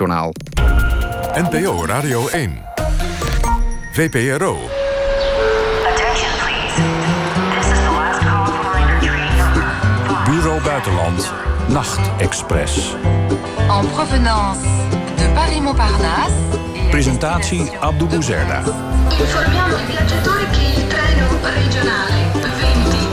NOS-journaal. NPO Radio 1. VPRO. Bureau Buitenland, Nachtexpress. En provenance de Paris-Montparnasse. Presentatie Abdou Bouzerda. Informiamo i viaggiatori che il treno regionale 20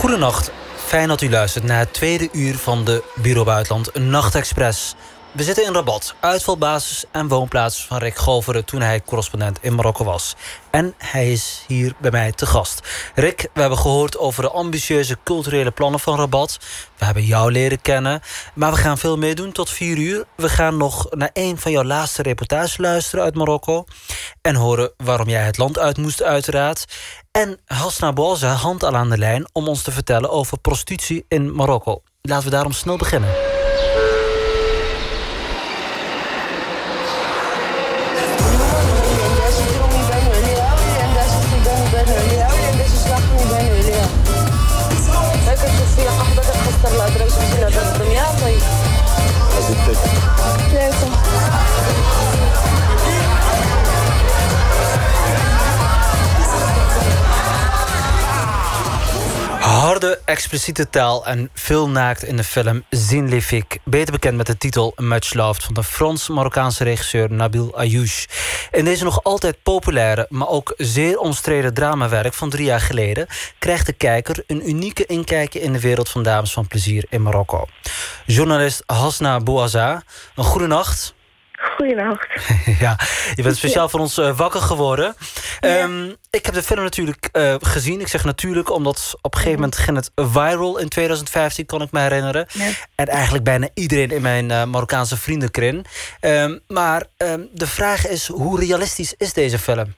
Goedenacht. Fijn dat u luistert naar het tweede uur van de Bureau Buitenland Nachtexpress. We zitten in Rabat, uitvalbasis en woonplaats van Rick Goveren... toen hij correspondent in Marokko was. En hij is hier bij mij te gast. Rick, we hebben gehoord over de ambitieuze culturele plannen van Rabat. We hebben jou leren kennen. Maar we gaan veel meer doen tot vier uur. We gaan nog naar een van jouw laatste reportages luisteren uit Marokko. En horen waarom jij het land uit moest uiteraard. En Hasna Boza, hand al aan de lijn... om ons te vertellen over prostitutie in Marokko. Laten we daarom snel beginnen. Harde, expliciete taal en veel naakt in de film Zinlifik. Beter bekend met de titel Much Loved van de Frans-Marokkaanse regisseur Nabil Ayouch. In deze nog altijd populaire, maar ook zeer omstreden dramawerk van drie jaar geleden... krijgt de kijker een unieke inkijkje in de wereld van dames van plezier in Marokko. Journalist Hasna Bouaza, een goede nacht. Goedenacht. ja, je bent speciaal voor ons uh, wakker geworden. Um, ik heb de film natuurlijk uh, gezien. Ik zeg natuurlijk, omdat op een gegeven moment ging het viral in 2015, kon ik me herinneren. Ja. En eigenlijk bijna iedereen in mijn uh, Marokkaanse vriendenkring. Um, maar um, de vraag is, hoe realistisch is deze film?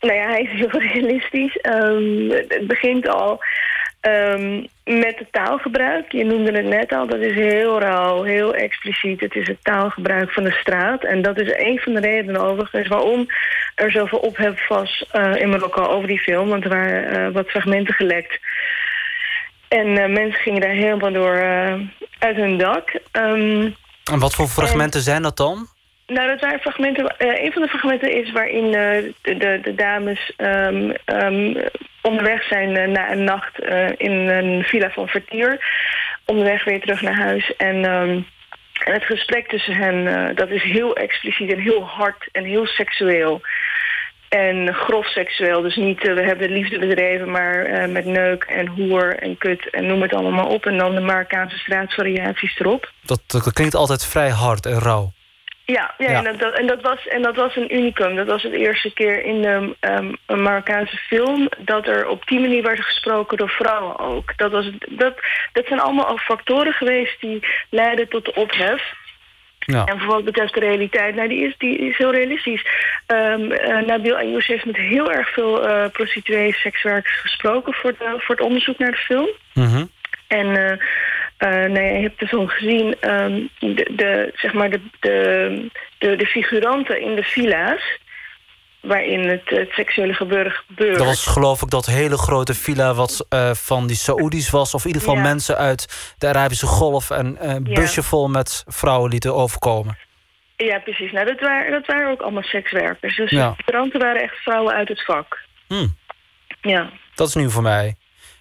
nou ja, hij is heel realistisch. het begint al Um, met het taalgebruik, je noemde het net al, dat is heel rauw, heel expliciet. Het is het taalgebruik van de straat. En dat is een van de redenen overigens waarom er zoveel ophef was uh, in Marokko over die film. Want er waren uh, wat fragmenten gelekt. En uh, mensen gingen daar helemaal door uit hun dak. Um, en wat voor fragmenten en, zijn dat dan? Nou, dat waren fragmenten. Uh, een van de fragmenten is waarin uh, de, de, dames um, um, onderweg zijn uh, na een nacht in een villa van Vertier. Onderweg weer terug naar huis. En, en het gesprek tussen hen, dat is heel expliciet en heel hard en heel seksueel. En grof seksueel. Dus niet, we hebben liefde bedreven, maar met neuk en hoer en kut en noem het allemaal op. En dan de Marokkaanse straatvariaties erop. Dat, dat klinkt altijd vrij hard en rauw. Ja, ja, ja. En, dat, en, dat was, en dat was een unicum. Dat was het eerste keer in de um, een Marokkaanse film... dat er op die manier werd gesproken door vrouwen ook. Dat, was, dat, dat zijn allemaal factoren geweest die leiden tot de ophef. Ja. En voor wat betreft de realiteit, nou, die, is, die is heel realistisch. Um, uh, Nabil Ayouch heeft met heel erg veel uh, prostituees, sekswerkers gesproken... Voor, de, voor het onderzoek naar de film. Mm -hmm. En... Uh, uh, nee, je hebt dus al gezien, um, de, de, zeg maar de, de, de, de figuranten in de villa's waarin het, het, seksuele gebeuren gebeurt. Dat was geloof ik dat hele grote villa wat uh, van die Saoedi's was... of in ieder geval ja. mensen uit de Arabische Golf... en een uh, busje ja. vol met vrouwen lieten overkomen. Ja, precies. Nou, dat, waren, dat waren ook allemaal sekswerkers. Dus ja. de figuranten waren echt vrouwen uit het vak. Hmm. Ja. Dat is nieuw voor mij.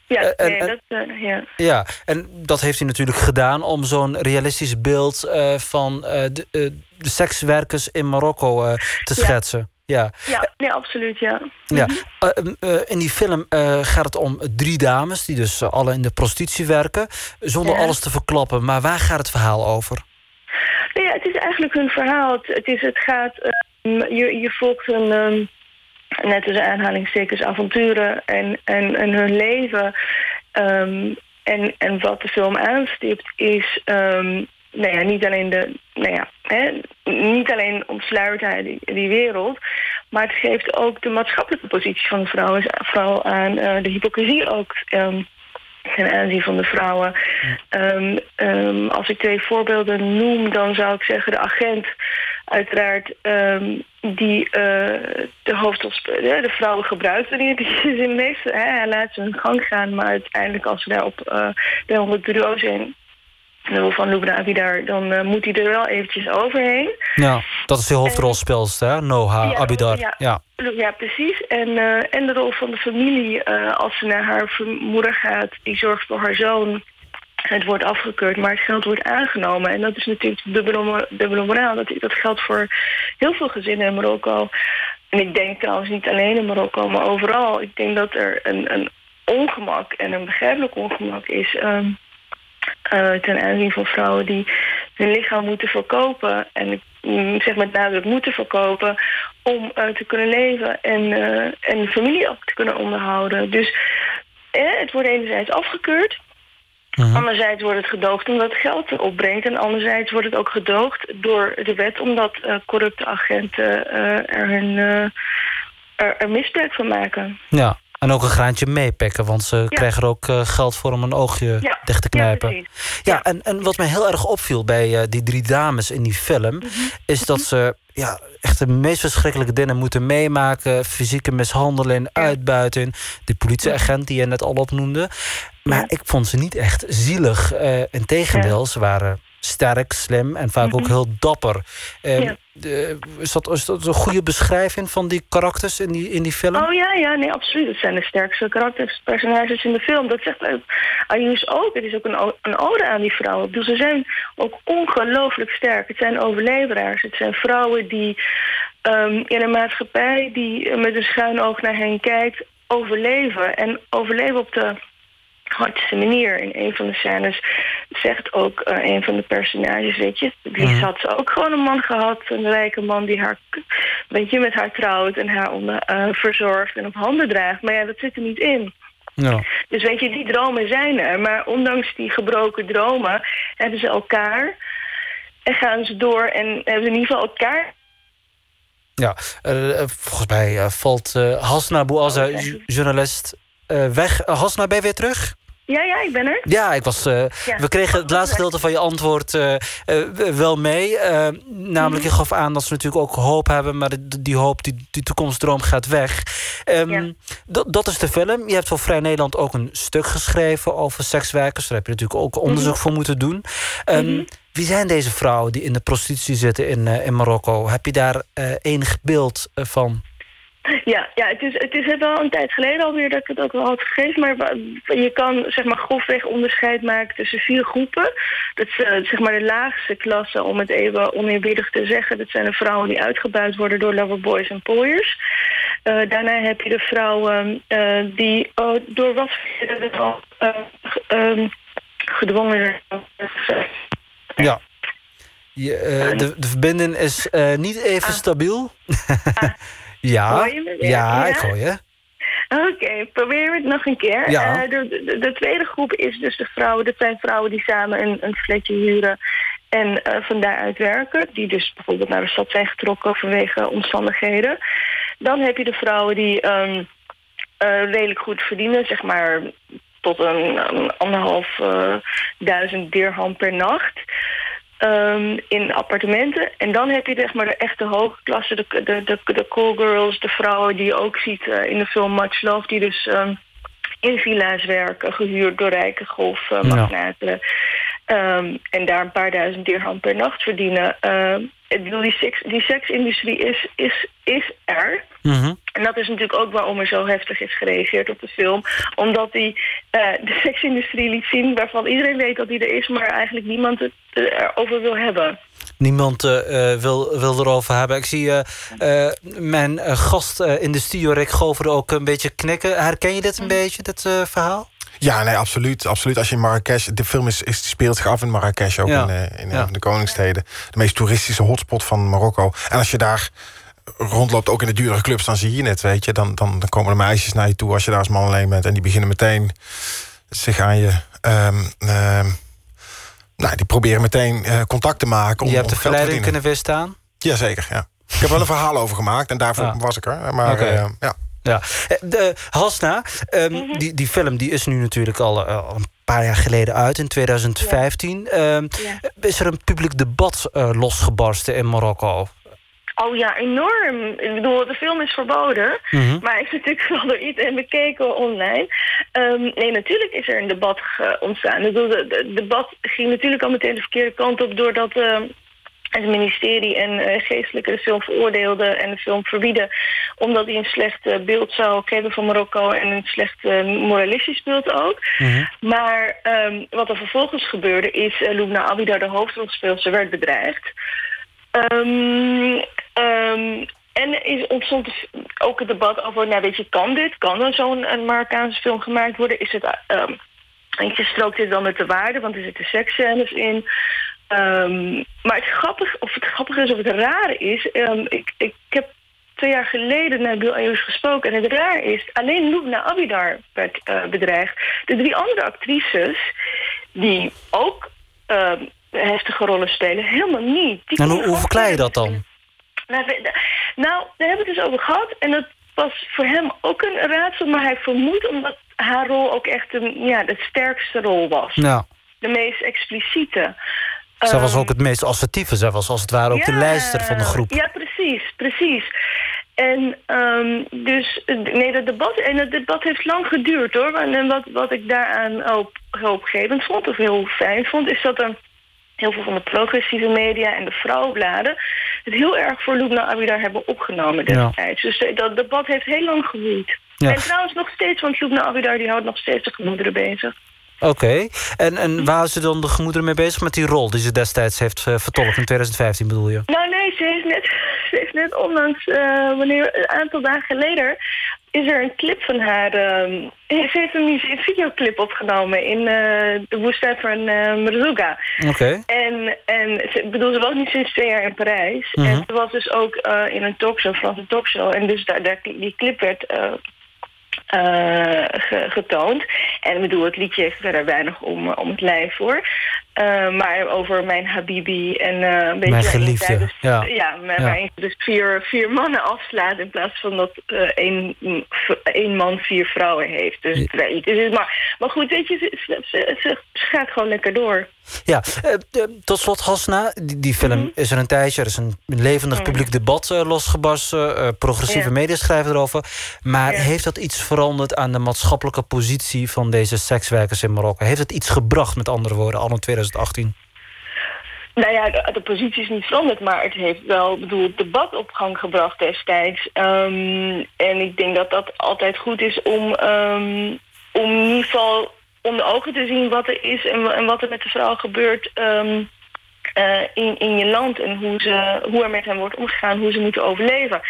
Ja, en, nee, dat, uh, ja. ja, en dat heeft hij natuurlijk gedaan om zo'n realistisch beeld uh, van uh, de, de, sekswerkers in Marokko te schetsen. Ja, ja. nee, absoluut, ja. ja. in die film gaat het om drie dames die dus alle in de prostitutie werken, zonder ja. alles te verklappen. Maar waar gaat het verhaal over? Nou ja, het is eigenlijk hun verhaal. Het, het, is, het gaat, je, je volgt een. Um, net tussen aanhalingstekens avonturen en, en, en hun leven. Um, en, en wat de film aanstipt is... Um, nou ja, niet alleen de, nou ja, hè, niet alleen ontsluit hij die, die wereld, maar het geeft ook de maatschappelijke positie van de vrouw, vooral aan uh, de hypocrisie ook um, ten aanzien van de vrouwen. Um, um, als ik twee voorbeelden noem, dan zou ik zeggen de agent uiteraard um, die uh, de hoofdrolspeler, de vrouwen gebruikt wanneer die is in meeste, hè, hij laat ze hun gang gaan, maar uiteindelijk als ze daar op uh, de 100 bureau zijn, de rol van Lubravi daar, dan uh, moet hij er wel eventjes overheen. Ja, dat is de hoofdrolspeelster, hè? Noha ja, Abidar. Ja, ja. ja precies. En, uh, en de rol van de familie, uh, als ze naar haar moeder gaat, die zorgt voor haar zoon. Het wordt afgekeurd, maar het geld wordt aangenomen. En dat is natuurlijk dubbele, moraal. Dat, geldt voor heel veel gezinnen in Marokko. En ik denk trouwens niet alleen in Marokko, maar overal. Ik denk dat er een, een ongemak en een begrijpelijk ongemak is... Um, uh, ten aanzien van vrouwen die hun lichaam moeten verkopen. En ik zeg met nadruk moeten verkopen om uh, te kunnen leven en, uh, en familie ook te kunnen onderhouden. Dus eh, het wordt enerzijds afgekeurd. Mhm. Anderzijds wordt het gedoogd omdat het geld opbrengt. En anderzijds wordt het ook gedoogd door de wet... omdat uh, corrupte agenten uh, er, hun, uh, er, er misbruik van maken. Ja, en ook een graantje meepikken, want ze ja. krijgen er ook geld voor om een oogje ja. dicht te knijpen. Ja, ja, en, en wat mij heel erg opviel bij die drie dames in die film, -hmm. is dat ze ja, echt de meest verschrikkelijke dingen moeten meemaken: fysieke mishandeling, uitbuiting. Die politieagent die je net al opnoemde. Maar ik vond ze niet echt zielig. Uh, Integendeel, ze waren sterk, slim en vaak mm -hmm. ook heel dapper. Uh, ja. de, is, dat, is dat een goede beschrijving van die karakters in die, in die film? Oh ja, ja, nee, absoluut. Het zijn de sterkste karakters, personages in de film. Dat zegt Ayus ook. Het is ook een, een ode aan die vrouwen. Dus ze zijn ook ongelooflijk sterk. Het zijn overleveraars. Het zijn vrouwen die um, in een maatschappij die met een schuin oog naar hen kijkt, overleven. En overleven op de hardste manier. In een van de scènes zegt ook uh, een van de personages, weet je, die mm. had ze ook gewoon een man gehad, een rijke man die haar, weet je, met haar trouwt en haar onder, uh, verzorgt en op handen draagt. Maar ja, dat zit er niet in. Ja. Dus weet je, die dromen zijn er. Maar ondanks die gebroken dromen hebben ze elkaar en gaan ze door en hebben ze in ieder geval elkaar ja, uh, volgens mij uh, valt uh, Hasna Bouazza, journalist, weg. Hasna, ben je weer terug? Ja, ja, ik ben er. Ja, ik was, ja. we kregen het laatste gedeelte van je antwoord wel mee. namelijk, -hmm. je gaf aan dat ze natuurlijk ook hoop hebben... maar die, die hoop, die, die toekomstdroom gaat weg. Um, ja. dat is de film. Je hebt voor Vrij Nederland ook een stuk geschreven over sekswerkers. Daar heb je natuurlijk ook onderzoek mm -hmm. voor moeten doen. Um, mm -hmm. Wie zijn deze vrouwen die in de prostitutie zitten in, in Marokko? Heb je daar enig beeld van? Ja, ja het, is, het is wel een tijd geleden alweer dat ik het ook wel had gegeven. Maar je kan zeg maar, grofweg onderscheid maken tussen vier groepen. Dat is zeg maar de laagste klasse, om het even oneerbiedig te zeggen. Dat zijn de vrouwen die uitgebuit worden door loverboys en pooiers. daarna heb je de vrouwen die oh, door wat um, gedwongen ja. Je, uh, de, de verbinding is uh, niet even ah. stabiel. Ja, hoor je me weer? ja, ik hoor je. Oké, okay, probeer het nog een keer. Ja. Uh, de, de, de, tweede groep is dus de vrouwen. Dat zijn vrouwen die samen een, een flatje huren en uh, van daaruit werken. Die dus bijvoorbeeld naar de stad zijn getrokken vanwege omstandigheden. Dan heb je de vrouwen die um, uh, redelijk goed verdienen, zeg maar tot een, een anderhalf duizend dirham per nacht. Um, in appartementen. En dan heb je zeg maar de echte hoge klasse, de, de, de, de cool girls, de vrouwen die je ook ziet uh, in de film Much Love, die dus um, in villa's werken, gehuurd door rijke golfmagnaten. Ja. Um, en daar een paar duizend dirham per nacht verdienen. Ik bedoel, die, seks, die seksindustrie is, is, is er. Mm -hmm. En dat is natuurlijk ook waarom er zo heftig is gereageerd op de film. Omdat hij uh, de seksindustrie liet zien waarvan iedereen weet dat die er is... maar eigenlijk niemand het erover wil hebben. Niemand uh, wil, wil erover hebben. Ik zie uh, mijn gast in de studio, Rick Gover, ook een beetje knikken. Herken je dit een beetje, dit verhaal? Ja, nee, absoluut. absoluut. Als je in Marrakesh... De film is, is, speelt zich af in Marrakesh, ook ja. in, in ja. de Koningssteden. De meest toeristische hotspot van Marokko. En als je daar rondloopt, ook in de duurdere clubs, dan zie je het, weet je. Dan, dan, dan komen er meisjes naar je toe als je daar als man alleen bent. En die beginnen meteen zich aan je... Um, um, nou, die proberen meteen uh, contact te maken. Om, je hebt de verleiding kunnen weerstaan? Jazeker, ja. Ik heb wel een verhaal over gemaakt en daarvoor ah. was ik er. Maar okay. uh, ja. Ja, de Hasna, um, mm -hmm. die, die film die is nu natuurlijk al, uh, al een paar jaar geleden uit, in 2015. Ja. Um, ja. Is er een publiek debat uh, losgebarsten in Marokko? Oh ja, enorm. Ik bedoel, de film is verboden. Mhm. Maar hij is natuurlijk wel door iedereen bekeken online. Ehm, nee, natuurlijk is er een debat ontstaan. Ik bedoel, de- de- Het debat ging natuurlijk al meteen de verkeerde kant op... doordat ehm, het ministerie en eh, geestelijke de film veroordeelden... en de film verbieden... omdat hij een slecht eh, beeld zou geven van Marokko... en een slecht eh, moralistisch beeld ook. Maar ehm, wat er vervolgens gebeurde is... Uh, Lubna Abidar, de hoofdrolspeelster, werd bedreigd. Ehm, ehm, en er is ontstond dus ook het debat over, nou weet je, kan dit? Kan er zo'n Marokkaanse film gemaakt worden? Is het, ehm weet je, strookt dit dan met de waarde? Want er zitten seksscènes in. Ehm, maar het grappige, of het grappige is, of het rare is... ehm, ik, ik heb twee jaar geleden naar Bill Ayers gesproken. En het raar is, alleen Lubna Abidar werd eh, bedreigd. De drie andere actrices, die ook ehm, heftige rollen spelen, helemaal niet. Die En hoe, hoe verklaar je dat dan? nou, nou, daar hebben we het dus over gehad. En dat was voor hem ook een raadsel. Maar hij vermoedt omdat haar rol ook echt een, ja, de sterkste rol was. Ja. De meest expliciete. Zij was Ehm, ook het meest assertieve. Zij was als het ware ook de ja, lijster van de groep. Ja, precies, precies. En ehm, dus, nee, dat debat, en het debat heeft lang geduurd hoor. En wat, wat ik daaraan hoop, hoopgevend vond, of heel fijn vond, is dat er heel veel van de progressieve media en de vrouwenbladen het heel erg voor Lubna Abidar hebben opgenomen Ja. destijds. Dus eh, dat debat heeft heel lang gewoed. Ja. En trouwens nog steeds, want Lubna Abidar die houdt nog steeds de gemoederen bezig. Oké. En, en waar is ze dan de gemoederen mee bezig met die rol die ze destijds heeft eh, vertolkt in 2015 bedoel je? Nou nee, ze heeft net, ze heeft net onlangs, eh, wanneer, een aantal dagen geleden, is er een clip van haar. ehm, ze heeft een, videoclip opgenomen in eh, de woestijn van Merzouga. Oké. En, en ze, bedoel, ze woont niet sinds twee jaar in Parijs. Mhm. En ze was dus ook in een talkshow, Franse talkshow. En dus daar, daar, die clip werd eh, eh, ge- getoond. En ik bedoel, het liedje heeft verder weinig om, om het lijf hoor. Eh, maar over mijn Habibi en eh, een beetje... Mijn geliefde, Dus, ja. ja, maar Ja. waarin ze dus vier, vier mannen afslaat... in plaats van dat eh, één, één man vier vrouwen heeft. Dus, je, dus, maar, maar goed, weet je, ze, ze, ze, ze gaat gewoon lekker door. Ja, eh, eh, tot slot Hasna, die, die film Mhm. is er een tijdje. Er is een levendig publiek debat eh, losgebarsten. eh, progressieve Ja. media schrijven erover. Maar Ja. heeft dat iets veranderd aan de maatschappelijke positie... van deze sekswerkers in Marokko? Heeft het iets gebracht, met andere woorden, al in 2018? Nou ja, de, de positie is niet veranderd, maar het heeft wel bedoel, het debat op gang gebracht destijds. Ehm, en ik denk dat dat altijd goed is om, ehm, om in ieder geval om de ogen te zien wat er is en, en wat er met de vrouw gebeurt ehm, eh, in, in je land en hoe, ze, hoe er met hen wordt omgegaan, hoe ze moeten overleven.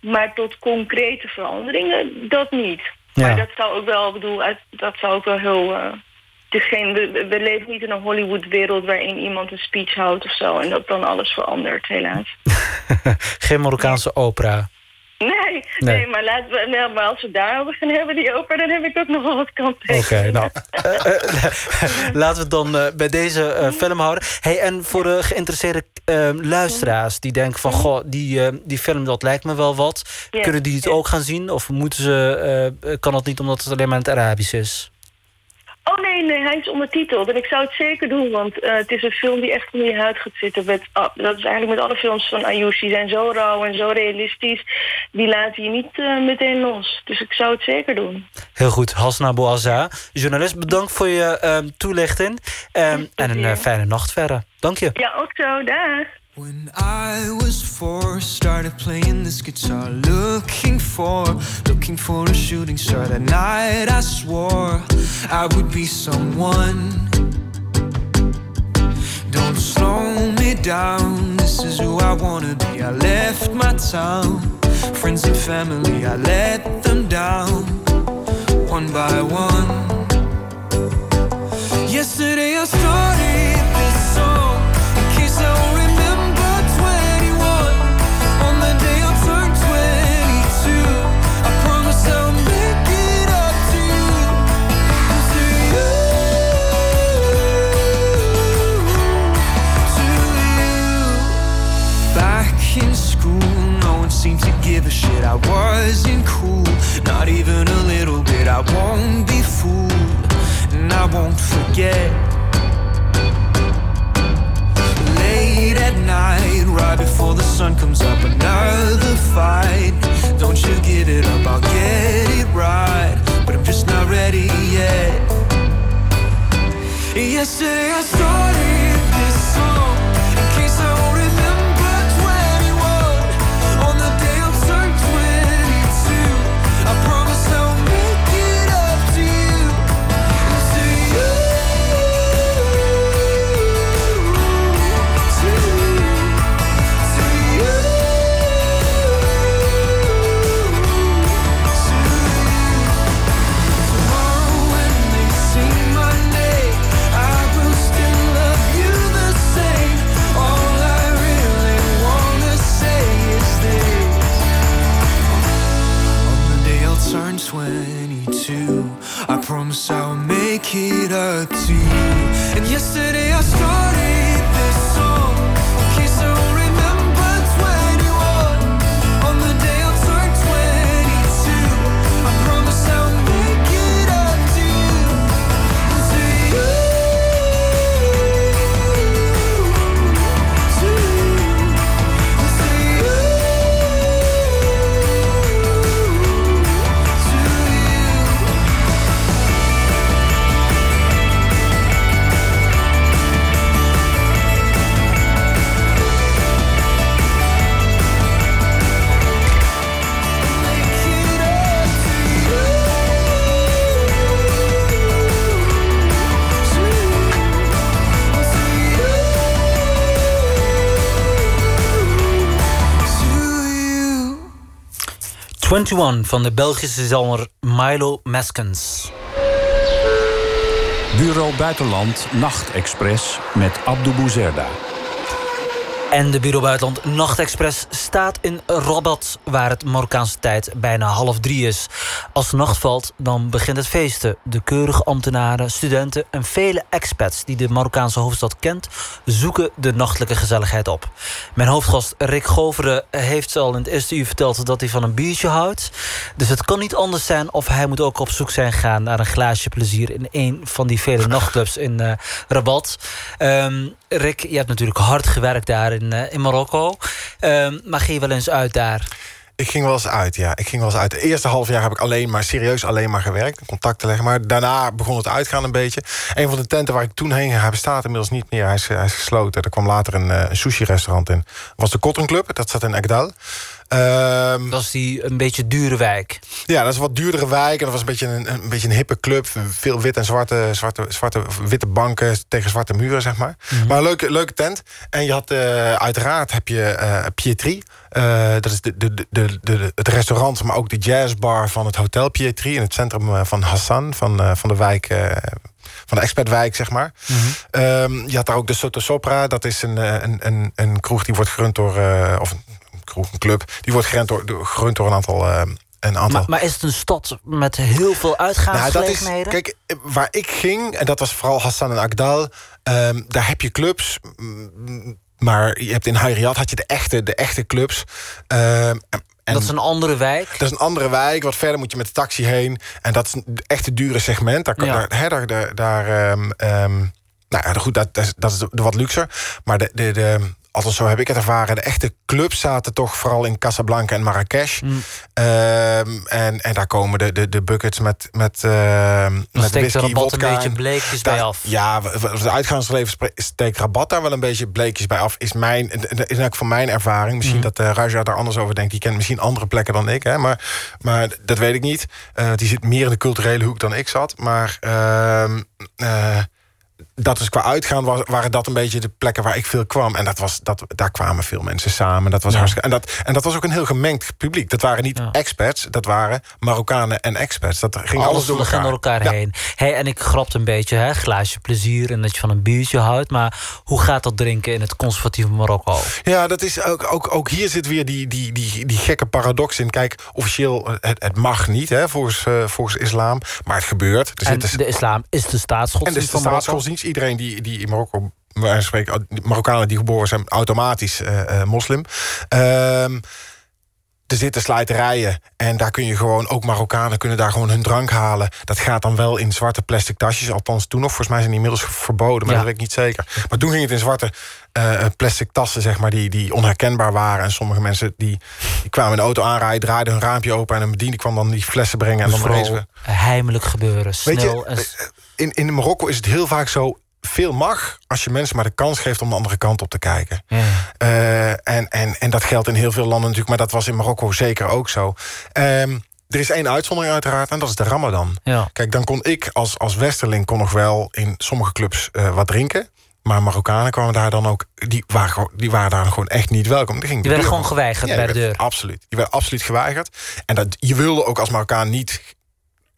Maar tot concrete veranderingen, dat niet. Ja. Maar dat zou ook wel, bedoel, dat zou ook wel heel. eh, het is geen, we, we- we leven niet in een Hollywood-wereld waarin iemand een speech houdt of zo en dat dan alles verandert, helaas. Geen Marokkaanse opera. Nee, Nee. nee. maar, laten we, nou, maar als we daarover gaan hebben, die opera, dan heb ik ook nog wel wat kant Oké, nou. eh, eh, laten we het dan eh, bij deze eh, film houden. Hey, en voor de geïnteresseerde eh, luisteraars die denken van... goh, die, eh, die film, dat lijkt me wel wat. Kunnen die het ook gaan zien? Of moeten ze, eh, kan dat niet omdat het alleen maar in het Arabisch is? Oh nee, nee, hij is ondertiteld. En ik zou het zeker doen, want eh, het is een film die echt onder je huid gaat zitten. Met, ah, dat is eigenlijk met alle films van Ayush. Die zijn zo rauw en zo realistisch. Die laten je niet eh, meteen los. Dus ik zou het zeker doen. Heel goed, Hasna Bouazza. Journalist, bedankt voor je ehm, toelichting. Ehm, en een eh, fijne nacht verder. Dank je. Ja, ook zo. Dag. When I was four, started playing this guitar, looking for, looking for a shooting star. That night I swore I would be someone. Don't slow me down, this is who I wanna be. I left my town, friends and family, I let them down, one by one. Yesterday I started this song cool, not even a little bit. I won't be fooled, and I won't forget. Late at night, right before the sun comes up, another fight. Don't you give it up, I'll get it right, but I'm just not ready yet. Yesterday I started. Yesterday I started 21 van de Belgische zanger Milo Maskens. Bureau Buitenland Nachtexpress met Abdou Bouzerda. En de Bureau Buitenland Nachtexpress staat in Rabat... waar het Marokkaanse tijd bijna half drie is. Als nacht valt, dan begint het feesten. De keurige ambtenaren, studenten en vele expats... die de Marokkaanse hoofdstad kent... zoeken de nachtelijke gezelligheid op. Mijn hoofdgast Rick Goveren heeft al in het eerste uur verteld... dat hij van een biertje houdt. Dus het kan niet anders zijn of hij moet ook op zoek zijn gegaan... naar een glaasje plezier in een van die vele nachtclubs in eh, Rabat. Ehm, Rick, je hebt natuurlijk hard gewerkt daar in, eh, in Marokko. Ehm, maar ging je wel eens uit daar? Ik ging wel eens uit, ja. Ik ging wel eens uit. Het eerste half jaar heb ik alleen maar, serieus alleen maar gewerkt. Contacten leggen. Maar daarna begon het uitgaan een beetje. Een van de tenten waar ik toen heen ging, hij bestaat inmiddels niet meer. Hij is, gesloten. Er kwam later een, eh, een sushi-restaurant in. Dat was de Cotton Club. Dat zat in Ekdal. Dat is die een beetje dure wijk. ja, dat is een wat duurdere wijk. En dat was een beetje een, een, beetje een hippe club. Veel wit en zwarte, zwarte, zwarte witte banken tegen zwarte muren, zeg maar. Maar een leuke, leuke tent. En je had eh, uiteraard heb je eh Pietri. Eh, dat is de, de, de, de, de- het restaurant, maar ook de jazzbar van het Hotel Pietri... in het centrum van Hassan, van, van de wijk... van de expertwijk, zeg maar. Ehm, je had daar ook de Soto Sopra. Dat is een, een, een, een kroeg die wordt gerund door... of een club. Die wordt gerund door, gerund door een aantal... eh, een aantal Maar, maar is het een stad met heel veel nou, uitgaansgelegenheden? kijk, eh, waar ik ging, en dat was vooral Hassan en Agdal, ehm, daar heb je clubs. mm, Maar je hebt in Hayriat had je de echte, de echte clubs. Ehm, en dat is een andere wijk. dat is een andere wijk. Wat verder moet je met de taxi heen. En dat is een echt een dure segment. Daar, kan- Ja. daar, hè, daar, daar, daar, ehm, nou ja, goed, dat, dat is, dat is wat luxer. Maar de, de, de, althans zo heb ik het ervaren. De echte clubs zaten toch vooral in Casablanca en Marrakesh. Mm. Ehm, en, en daar komen de, de, de buckets met, met, Dan met whisky, rabat een beetje bleekjes daar- bij af. Ja, de uitgaansleven steekt Rabat daar wel een beetje bleekjes bij af. Is, mijn, is eigenlijk van mijn ervaring. Misschien Mhm. dat uh, daar anders over denkt. Die kent misschien andere plekken dan ik. Hè, maar, maar dat weet ik niet. Eh, die zit meer in de culturele hoek dan ik zat. Maar eh, dat is qua uitgaan was, waren dat een beetje de plekken waar ik veel kwam. En dat was, dat, daar kwamen veel mensen samen. Dat was Ja. hartstikke, en, dat, en dat was ook een heel gemengd publiek. Dat waren niet Ja. expats, dat waren Marokkanen en expats. Dat ging alles, Alles door elkaar. door elkaar Ja. heen. Hey, en ik grapte een beetje, hè, glaasje plezier en dat je van een biertje houdt. Maar hoe gaat dat drinken in het conservatieve Marokko? Ja, dat is ook, ook, ook hier zit weer die, die, die, die gekke paradox in. Kijk, officieel, eh, het, het mag niet hè, volgens, eh, volgens islam, maar het gebeurt. Er En zitten- de islam is de en staatsgodsdienst dus de staatsgodsdienst. Iedereen die, die in Marokko, wij spreken, Marokkanen die geboren zijn, automatisch eh, eh, moslim. Ehm, er zitten slijterijen en daar kun je gewoon, ook Marokkanen kunnen daar gewoon hun drank halen. Dat gaat dan wel in zwarte plastic tasjes, althans toen nog. Volgens mij zijn die inmiddels verboden, maar Ja. dat weet ik niet zeker. Maar toen ging het in zwarte eh, plastic tassen, zeg maar, die, die onherkenbaar waren. En sommige mensen die, die kwamen in de auto aanrijden, draaiden hun raampje open en een bediende kwam dan die flessen brengen. En dan rezen we heimelijk gebeuren, Weet je, en... in, in Marokko is het heel vaak zo... veel mag als je mensen maar de kans geeft om de andere kant op te kijken. Ja. Eh, en, en, en dat geldt in heel veel landen natuurlijk, maar dat was in Marokko zeker ook zo. Ehm, er is één uitzondering uiteraard en dat is de Ramadan. Ja. Kijk, dan kon ik als, als Westerling kon nog wel in sommige clubs eh, wat drinken. Maar Marokkanen kwamen daar dan ook, die waren, die waren daar gewoon echt niet welkom. Die, gingen Die werden gewoon geweigerd bij de deur. Absoluut. Die werden absoluut geweigerd. En dat, je wilde ook als Marokkaan niet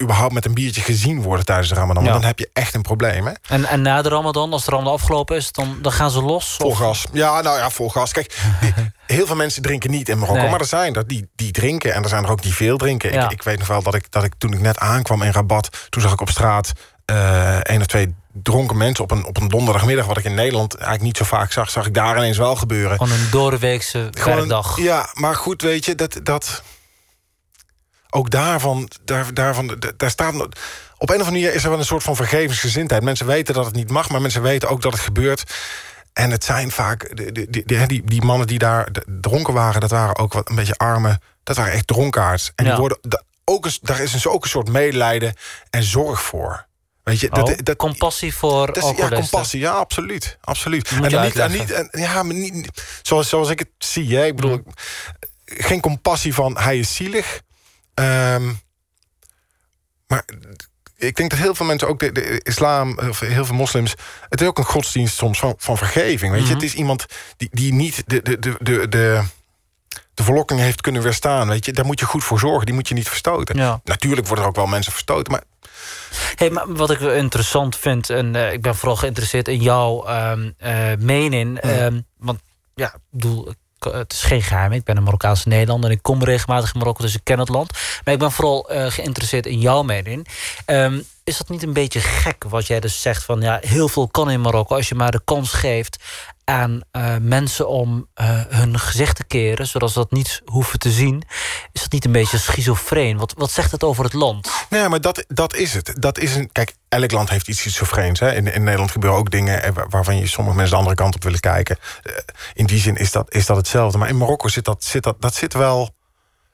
überhaupt met een biertje gezien worden tijdens de Ramadan. Ja. Dan heb je echt een probleem. Hè? En, en na de Ramadan, als de Ramadan afgelopen is, dan, dan gaan ze los? Vol Of- gas. Ja, nou ja, vol gas. Kijk, heel veel mensen drinken niet in Marokko. Nee. Maar er zijn er die, die drinken. En er zijn er ook die veel drinken. Ja. Ik, ik weet nog wel dat ik, dat ik toen ik net aankwam in Rabat... toen zag ik op straat eh één of twee dronken mensen... Op een, op een donderdagmiddag, wat ik in Nederland eigenlijk niet zo vaak zag... zag ik daar ineens wel gebeuren. Gewoon een doorweekse een- werkdag. Ja, maar goed, weet je, dat... dat ook daarvan, daar, daarvan, daar staat... Op een of andere manier is er wel een soort van vergevensgezindheid. Mensen weten dat het niet mag, maar mensen weten ook dat het gebeurt. En het zijn vaak... Die, die, die, die mannen die daar dronken waren... dat waren ook wat een beetje arme... dat waren echt dronkaards. En Ja. die worden, ook een, daar is dus ook een soort medelijden en zorg voor. Weet je, Oh, compassie voor dat is, ja, compassie, ja, absoluut. absoluut. Dan niet, en niet, en, ja, maar niet zoals, zoals ik het zie. Hè. Ik bedoel, Mm. geen compassie van hij is zielig. Ehm, maar ik denk dat heel veel mensen, ook de, de islam, of heel veel moslims... het is ook een godsdienst soms van, van vergeving. Weet je? Mhm. Het is iemand die, die niet de, de, de, de, de, de verlokking heeft kunnen weerstaan. Weet je? Daar moet je goed voor zorgen, die moet je niet verstoten. Ja. Natuurlijk worden er ook wel mensen verstoten, maar Hey, maar wat ik interessant vind, en eh, ik ben vooral geïnteresseerd in jouw ehm, eh, mening. ehm, want ja, ik bedoel, het is geen geheim. Ik ben een Marokkaanse Nederlander en ik kom regelmatig in Marokko, dus ik ken het land. Maar ik ben vooral eh, geïnteresseerd in jouw mening. Ehm, is dat niet een beetje gek wat jij dus zegt van ja, heel veel kan in Marokko als je maar de kans geeft aan eh, mensen om eh, hun gezicht te keren, zodat ze dat niet hoeven te zien. Is dat niet een beetje schizofreen? Wat, wat zegt het over het land? Nee, maar dat, dat is het. Dat is een, kijk, elk land heeft iets schizofreens. Hè. In, in Nederland gebeuren ook dingen eh, waar- waarvan je sommige mensen de andere kant op willen kijken. In die zin is dat, is dat hetzelfde. Maar in Marokko zit dat, zit dat, dat zit wel.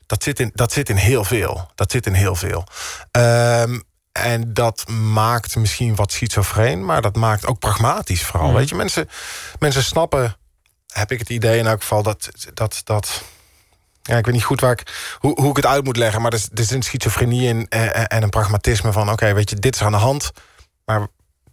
Dat zit, in, dat zit in heel veel. Dat zit in heel veel. Ehm, en dat maakt misschien wat schizofreen, maar dat maakt ook pragmatisch vooral. Mhm. Weet je, mensen, mensen snappen, heb ik het idee in elk geval, dat. dat, dat ja, ik weet niet goed waar ik, hoe, hoe ik het uit moet leggen. Maar er, is- er is een schizofrenie in eh, en een pragmatisme van... oké, weet je, dit is aan de hand, maar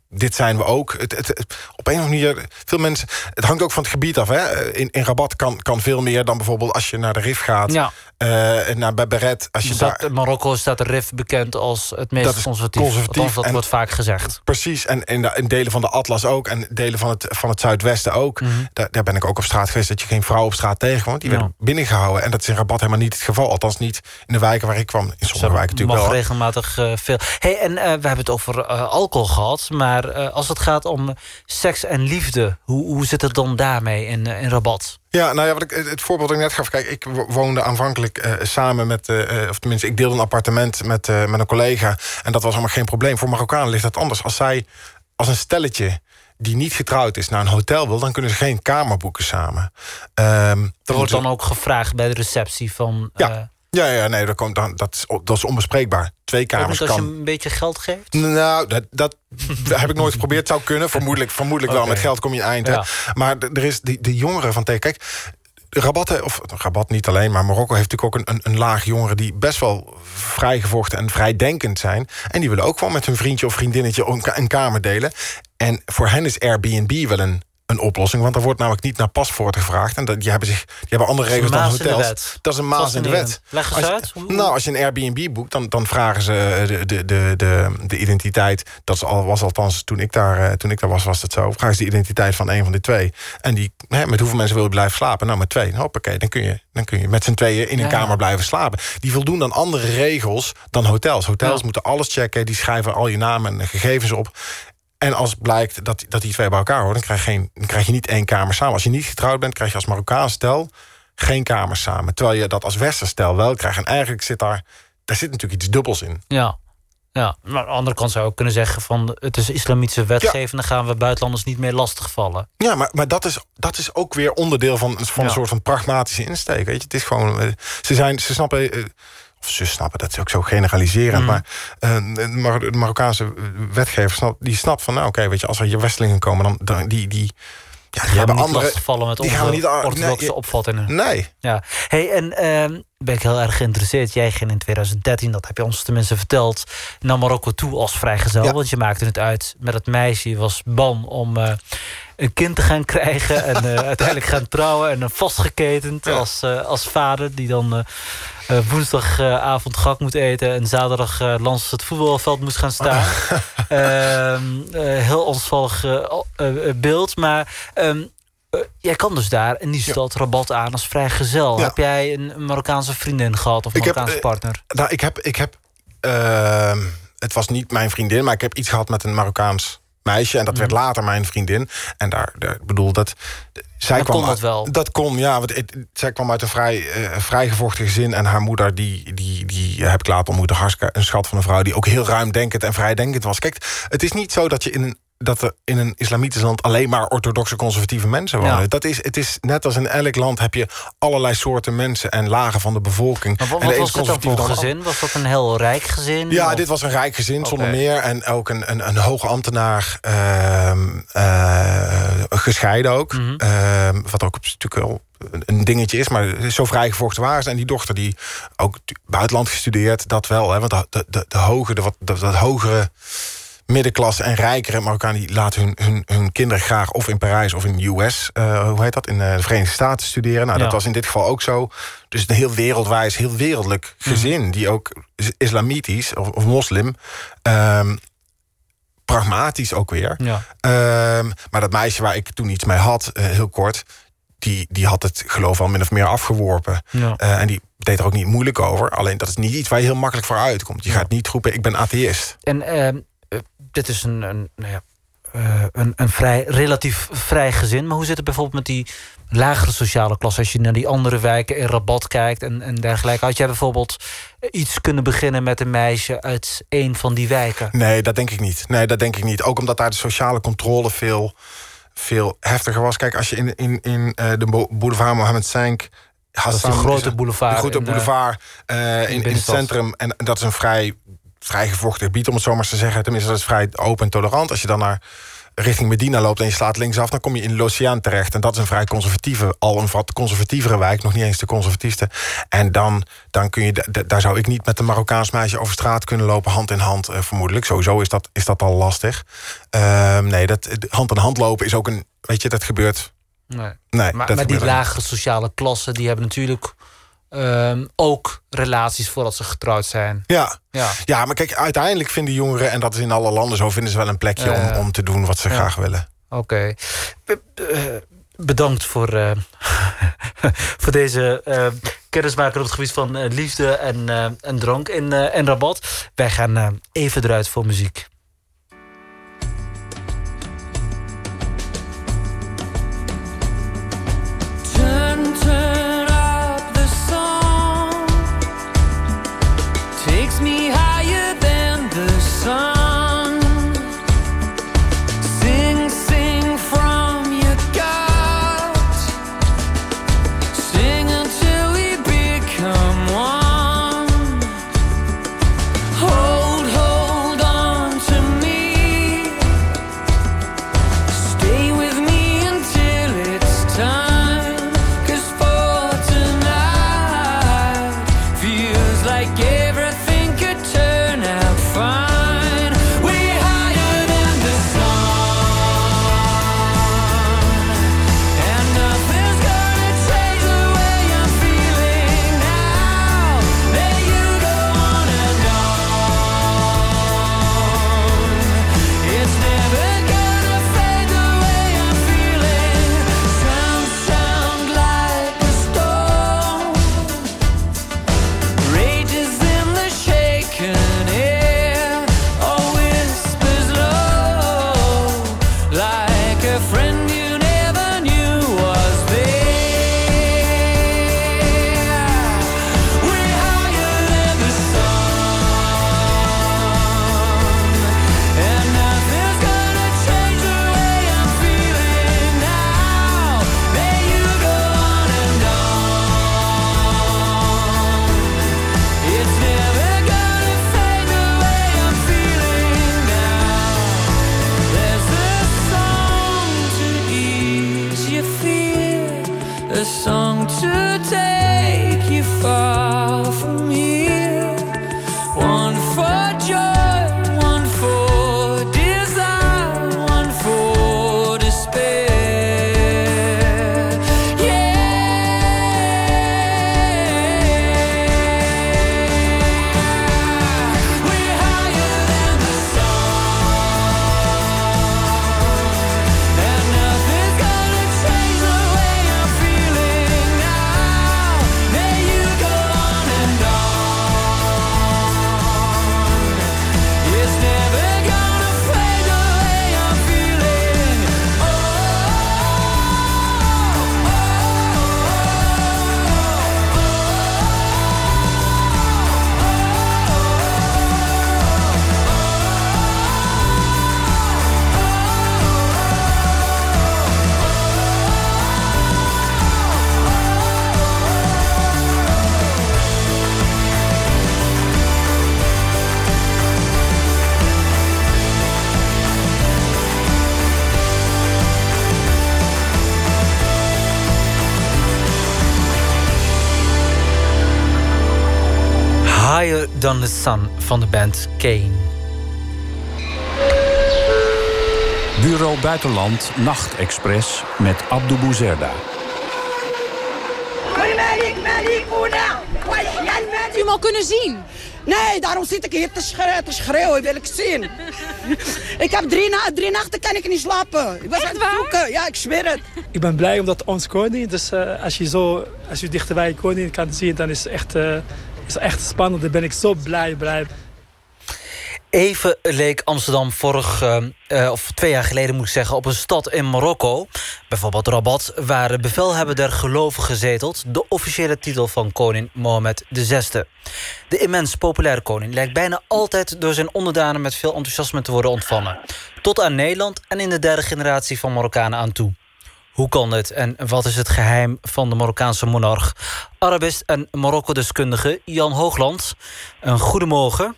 dit zijn we ook. Het, het, het- op een of andere manier, veel mensen... Het hangt ook van het gebied af. Hè? In, in Rabat kan, kan veel meer dan bijvoorbeeld als je naar de Rif gaat. Ja. Eh, naar bij Beret. Als je Staat, daar, Marokko staat de RIF bekend als het meest Dat conservatief. conservatief Althans, dat en- wordt vaak gezegd. Precies, en in, de- in delen van de Atlas ook. En delen van het, van het Zuidwesten ook. Mhm. daar, daar ben ik ook op straat geweest... dat je geen vrouw op straat tegenkwam. Die Ja. werden binnengehouden. En dat is in Rabat helemaal niet het geval. Althans niet in de wijken waar ik kwam. In sommige wijken natuurlijk mag wel. regelmatig eh, veel. Hey, en eh, we hebben het over alcohol gehad. Maar als het gaat om seks en liefde, hoe, hoe zit het dan daarmee in, in Rabat? Ja, nou ja, wat ik, het voorbeeld dat ik net gaf. Kijk, ik wo- woonde aanvankelijk eh, samen met... eh, eh, of tenminste, ik deelde een appartement met, met een collega. En dat was allemaal geen probleem. Voor Marokkanen ligt dat anders. Als zij, als een stelletje die niet getrouwd is naar een hotel wil... dan kunnen ze geen kamer boeken samen. Ehm, Er wordt moeten- dan ook gevraagd bij de receptie van... Ja. Ja, ja, nee, dat, komt dan, dat, is, dat is onbespreekbaar. Twee kamers niet als je kan... een beetje geld geeft? Nou, dat, dat heb ik nooit geprobeerd. Zou kunnen. Vermoedelijk, vermoedelijk wel. Met geld kom je eind. Ja. Maar er is die, de jongeren van. Kijk, Rabat, of Rabat niet alleen, maar Marokko heeft natuurlijk ook een, een, een laag jongeren die best wel vrijgevochten en vrijdenkend zijn. En die willen ook gewoon met hun vriendje of vriendinnetje een, een kamer delen. En voor hen is Airbnb wel een, een oplossing, want er wordt namelijk niet naar paspoorten gevraagd. En dat, die hebben, zich, die hebben andere regels dan hotels. Dat is een maas in de wet. Leg eens uit. Nou, als je een Airbnb boekt, dan, dan vragen ze eh, de, de, de, de, de identiteit. Dat is al, was althans toen ik, daar, eh, toen ik daar was, was dat zo. Vragen ze de identiteit van een van de twee. En die, hè, met hoeveel mensen wil je blijven slapen? Nou, met twee. Hoppakee, dan kun je, dan kun je met z'n tweeën in een Ja. kamer blijven slapen. Die voldoen dan andere regels dan hotels. Hotels Ja. moeten alles checken. Die schrijven al je naam en gegevens op. En als blijkt dat, dat die twee bij elkaar horen... Dan krijg, je geen, dan krijg je niet één kamer samen. Als je niet getrouwd bent, krijg je als Marokkaans stel... geen kamers samen. Terwijl je dat als Westers stel wel krijgt. En eigenlijk zit daar... Daar zit natuurlijk iets dubbels in. Ja. Ja, maar aan de andere kant zou je ook kunnen zeggen van het is islamitische wetgeving, dan gaan we buitenlanders niet meer lastigvallen. Ja, maar, maar dat, is, dat is ook weer onderdeel van, van Ja. een soort van pragmatische insteek. Weet je? Het is gewoon, eh, ze, zijn, ze snappen eh, of ze snappen, dat is ook zo generaliserend. Mhm. Maar eh, de Mar- de Marokkaanse wetgever snapt, die snapt van, nou oké, weet je, als er hier Westelingen komen, dan, dan die, die, ja, die Die hebben andere. lastigvallen met die gaan niet orthodoxe nee, opvattingen. Nee, Ja. Hey, en ehm, ben ik heel erg geïnteresseerd. Jij ging in 2013, dat heb je ons tenminste verteld, naar Marokko toe als vrijgezel. Ja. Want je maakte het uit met het meisje. Je was ban om eh, een kind te gaan krijgen en eh, uiteindelijk gaan trouwen en uh, vastgeketend Ja. als, eh, als vader die dan. eh, woensdagavond gak moet eten en zaterdag eh, langs het voetbalveld moest gaan staan. Ehm, eh, heel onvallig eh, beeld. Maar ehm, eh, jij kan dus daar in die stad Rabat aan als vrijgezel. Ja. Heb jij een een Marokkaanse vriendin gehad of heb, Marokkaanse partner? nou, ik heb, ik heb ehm, het was niet mijn vriendin, maar ik heb iets gehad met een Marokkaans meisje. En dat werd Mhm. later mijn vriendin. En daar, bedoel dat. Zij Dan kwam kon dat wel. Dat kon, ja. Want het, zij kwam uit een vrij eh, vrijgevochten gezin. En haar moeder, die, die, die heb ik later ontmoeten. Hartstikke een schat van een vrouw die ook heel ruimdenkend en vrijdenkend was. Kijk, het is niet zo dat je in een dat er in een islamitisch land alleen maar orthodoxe conservatieve mensen wonen. Ja. Dat is, het is net als in elk land heb je allerlei soorten mensen en lagen van de bevolking. Maar wat, En de was is het dan voor dan gezin? Was dat een heel rijk gezin? ja, Of- dit was een rijk gezin zonder meer. En ook een, een, een hoge ambtenaar, ehm, eh, gescheiden ook. Mhm. Ehm, wat ook natuurlijk wel een- dingetje is, maar zo vrijgevochten waren ze. En die dochter die ook buitenland gestudeerd, dat wel. Hè, want de, de, de, de hoge, de, wat, dat hogere middenklasse en rijkere Marokkanen... die laten hun, hun, hun kinderen graag of in Parijs of in de US... eh, hoe heet dat, in eh, de Verenigde Staten studeren. Nou, dat was in dit geval ook zo. Dus een heel wereldwijs, heel wereldlijk gezin... die ook is- islamitisch of, of moslim... ehm, pragmatisch ook weer. Ja. Ehm, maar dat meisje waar ik toen iets mee had, eh, heel kort... Die, die had het geloof al min of meer afgeworpen. Ja. En die deed er ook niet moeilijk over. Alleen dat is niet iets waar je heel makkelijk voor uitkomt. Je Ja. gaat niet roepen, ik ben atheïst. En ehm, eh, dit is een, een, nou ja, eh, een, een vrij, relatief vrij gezin. Maar hoe zit het bijvoorbeeld met die lagere sociale klasse... als je naar die andere wijken in Rabat kijkt en, en dergelijke? Had jij bijvoorbeeld iets kunnen beginnen met een meisje... uit een van die wijken? Nee, dat denk ik niet. Nee, dat denk ik niet. Ook omdat daar de sociale controle veel, veel heftiger was. Kijk, als je in, in, in eh, de bo- boulevard Mohammed Sank... Dat is die grote boulevard. De grote in, eh, boulevard eh, in, in het centrum. En dat is een vrij, vrij gevochten gebied, om het zo maar te zeggen. Tenminste, dat is vrij open en tolerant. Als je dan naar richting Medina loopt en je slaat linksaf... dan kom je in Lociaan terecht. En dat is een vrij conservatieve, al een wat conservatievere wijk. Nog niet eens de conservatiefste. En dan, dan kun je, daar zou ik niet met een Marokkaans meisje over straat kunnen lopen... hand in hand, eh, vermoedelijk. Sowieso is dat, is dat al lastig. Ehm, nee, dat, hand in hand lopen is ook een... Weet je, dat gebeurt... Nee. Nee, Maar, dat maar die lagere sociale klassen... die hebben natuurlijk ehm, ook relaties voordat ze getrouwd zijn. Ja, Ja. Ja, maar kijk, uiteindelijk vinden jongeren, en dat is in alle landen zo, vinden ze wel een plekje Ja, ja. om, om te doen wat ze Ja. graag willen. Oké. Eh, bedankt voor, eh, voor deze eh kennismaker op het gebied van eh, liefde en, eh, en drank in, eh en Rabat. Wij gaan eh, even eruit voor muziek. Than The Sun van de band Kane. Bureau Buitenland Nachtexpress met Abdou Bouzerda. Hebt u hem al kunnen zien? Nee, daarom zit ik hier te schreeuwen, te schreeuwen wil ik zien. ik heb drie, na drie nachten kan ik niet slapen. Ik was aan het zoeken. Ja, ik zweer het. Ik ben blij omdat ons koning, dus eh, als je zo, als je dichterbij je koning kan zien, dan is het echt, eh, is echt spannend. Dan ben ik zo blij, blij. Even leek Amsterdam vorig, eh, eh, of twee jaar geleden moet ik zeggen... op een stad in Marokko, bijvoorbeeld Rabat... waar bevelhebber der gelovigen zetelt... de officiële titel van koning Mohammed VI. De immens populaire koning lijkt bijna altijd... door zijn onderdanen met veel enthousiasme te worden ontvangen. Tot aan Nederland en in de derde generatie van Marokkanen aan toe. Hoe kan het en wat is het geheim van de Marokkaanse monarch? Arabist en Marokko-deskundige Jan Hoogland. Een goedemorgen.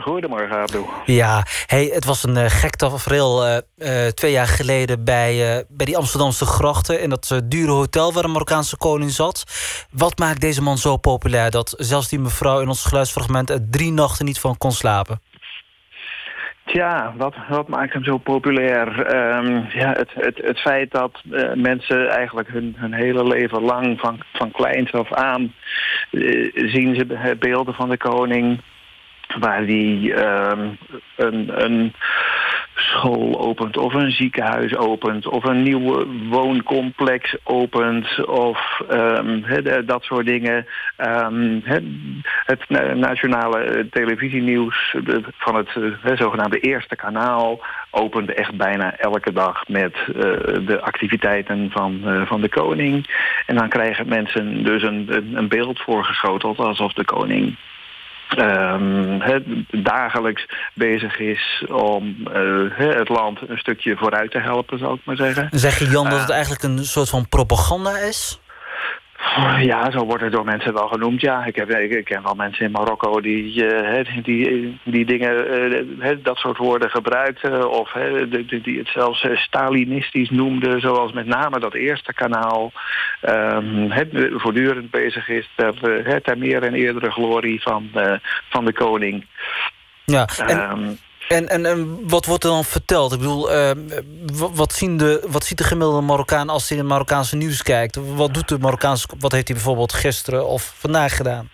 Goedemorgen, Abdo. Ja, hey, het was een uh, gek tafereel uh, uh, twee jaar geleden bij, bij die Amsterdamse grachten... in dat dure hotel waar de Marokkaanse koning zat. Wat maakt deze man zo populair dat zelfs die mevrouw in ons geluidsfragment... er drie nachten niet van kon slapen? Tja, wat, wat maakt hem zo populair? Um, ja, het, het, het feit dat uh, mensen eigenlijk hun, hun hele leven lang van, van kleins af aan uh, zien ze beelden van de koning waar die een, een school opent of een ziekenhuis opent of een nieuw wooncomplex opent of he, dat soort dingen. He, het nationale televisienieuws van het he, zogenaamde eerste kanaal opent echt bijna elke dag met uh, de activiteiten van, van de koning. En dan krijgen mensen dus een, een beeld voorgeschoteld alsof de koning Um, he, dagelijks bezig is om uh, het land een stukje vooruit te helpen, zou ik maar zeggen. Zeg je Jan dat het eigenlijk een soort van propaganda is? Ja, zo wordt het door mensen wel genoemd, ja. Ik, heb, ik, ik ken wel mensen in Marokko die, uh, die, die dingen, uh, dat soort woorden gebruikten... of die, die het zelfs Stalinistisch noemden, zoals met name dat eerste kanaal... Um, voortdurend bezig is ter, ter meer en eerdere glorie van, van de koning. Ja, en... Um, en, en, en wat wordt er dan verteld? Ik bedoel, uh, wat, zien de, wat ziet de gemiddelde Marokkaan als hij in het Marokkaanse nieuws kijkt? Wat doet de Marokkaanse, wat heeft hij bijvoorbeeld gisteren of vandaag gedaan?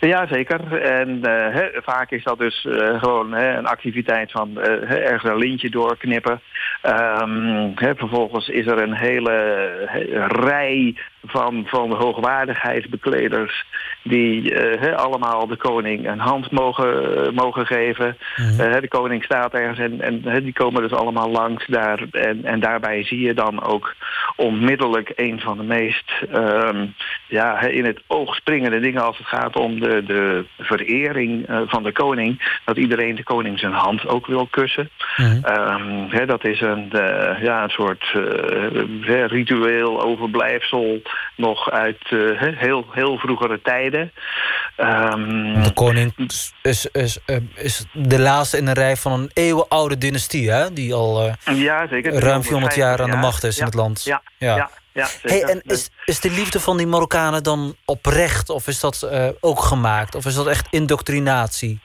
Ja, zeker. En he, vaak is dat dus uh, gewoon een activiteit van uh, ergens een lintje doorknippen. He, vervolgens is er een hele rij van, van hoogwaardigheidsbekleders die uh, allemaal de koning een hand mogen, mogen geven. Mm -hmm. uh, de koning staat ergens en, en die komen dus allemaal langs daar. En, en daarbij zie je dan ook onmiddellijk een van de meest um, ja, in het oog springende dingen als het gaat om de, de verering uh, van de koning. Dat iedereen de koning zijn hand ook wil kussen. Mm um, he, dat is een, ja, een soort ritueel overblijfsel nog uit uh, heel, heel vroegere tijden. Um, de koning is, is, is, is, de laatste in een rij van een eeuwenoude dynastie, hè? Die al uh, ja, zeker. ruim 400 jaar aan de macht is ja, in het land. Ja, ja. ja. ja Hey, en is, is de liefde van die Marokkanen dan oprecht? Of is dat eh, ook gemaakt? Of is dat echt indoctrinatie?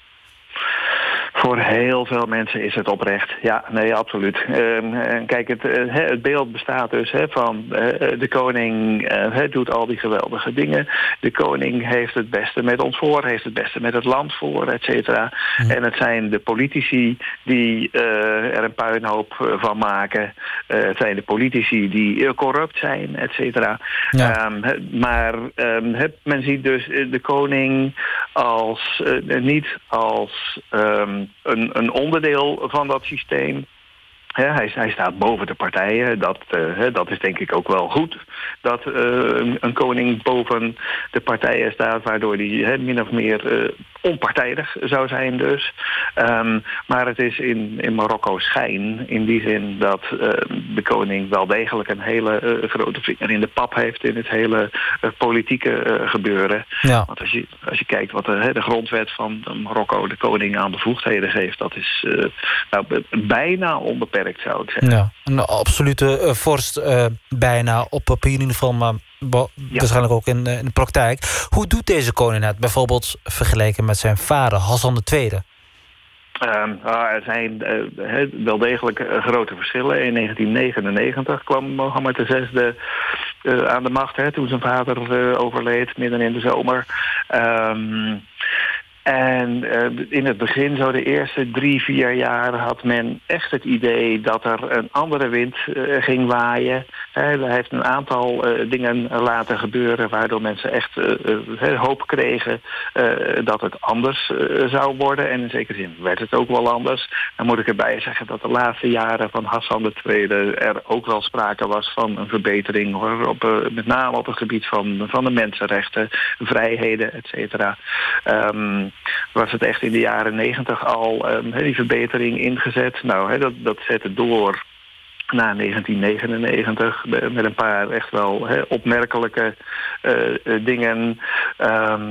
Voor heel veel mensen is het oprecht. Ja, nee, absoluut. En kijk, het, eh, het beeld bestaat dus hè, van eh, de koning eh, doet al die geweldige dingen. De koning heeft het beste met ons voor, heeft het beste met het land voor, et cetera. En het zijn de politici die eh, er een puinhoop eh, van maken. Eh, het zijn de politici die eh, corrupt zijn, et cetera. Ehm, maar ehm, men ziet dus eh, de koning als, eh, niet als een, een onderdeel van dat systeem. Hij, hij staat boven de partijen. Dat, eh, dat is denk ik ook wel goed. Dat eh, een, een koning boven de partijen staat, waardoor hij min of meer eh, onpartijdig zou zijn dus. Ehm, maar het is in, in Marokko schijn, in die zin dat de koning wel degelijk een hele grote vinger in de pap heeft in het hele politieke gebeuren. Ja. Want als je, als je kijkt wat de, de grondwet van Marokko de koning aan bevoegdheden geeft, dat is nou, bijna onbeperkt zou ik zeggen. Ja, een absolute eh, vorst eh, bijna op papier in ieder geval, maar waarschijnlijk ook in, eh, in de praktijk. Hoe doet deze koning het? Bijvoorbeeld vergeleken met zijn vader, Hassan II. Ehm, ah, er zijn wel degelijk grote verschillen. In 1999 kwam Mohammed VI uh, aan de macht, hè, toen zijn vader overleed, midden in de zomer. Ehm, en eh, in het begin, zo de eerste drie, vier jaar, had men echt het idee dat er een andere wind eh, ging waaien. Hij heeft een aantal eh, dingen laten gebeuren waardoor mensen echt hoop kregen dat het anders zou worden. En in zekere zin werd het ook wel anders. Dan moet ik erbij zeggen dat de laatste jaren van Hassan II er ook wel sprake was van een verbetering. Hoor, op, met name op het gebied van, van de mensenrechten, vrijheden, et cetera. Ehm, was het echt in de jaren negentig al ehm, die verbetering ingezet. Nou, dat, dat zette door na 1999 be- met een paar echt wel opmerkelijke dingen ehm,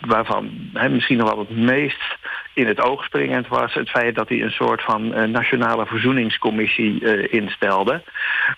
waarvan hè, misschien nog wel het meest in het oog springend was het feit dat hij een soort van eh, nationale verzoeningscommissie eh, instelde.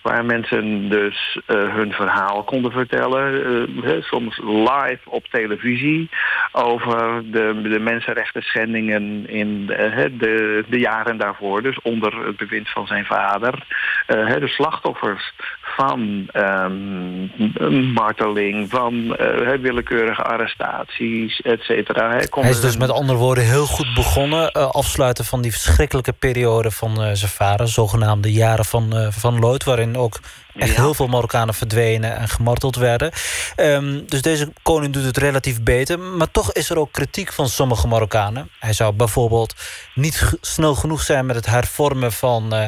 Waar mensen dus eh, hun verhaal konden vertellen, eh, soms live op televisie, over de, de mensenrechten schendingen in de, de, de jaren daarvoor. Dus onder het bewind van zijn vader. Eh, de slachtoffers van ehm, marteling, van eh, willekeurige arrestaties, et cetera. Hij konden is dus met andere woorden heel goed begonnen. eh, afsluiten van die verschrikkelijke periode van eh, zijn vader. Zogenaamde jaren van, eh, van Lood. Waarin ook echt heel veel Marokkanen verdwenen en gemarteld werden. Ehm, dus deze koning doet het relatief beter. Maar toch is er ook kritiek van sommige Marokkanen. Hij zou bijvoorbeeld niet snel genoeg zijn met het hervormen van, eh,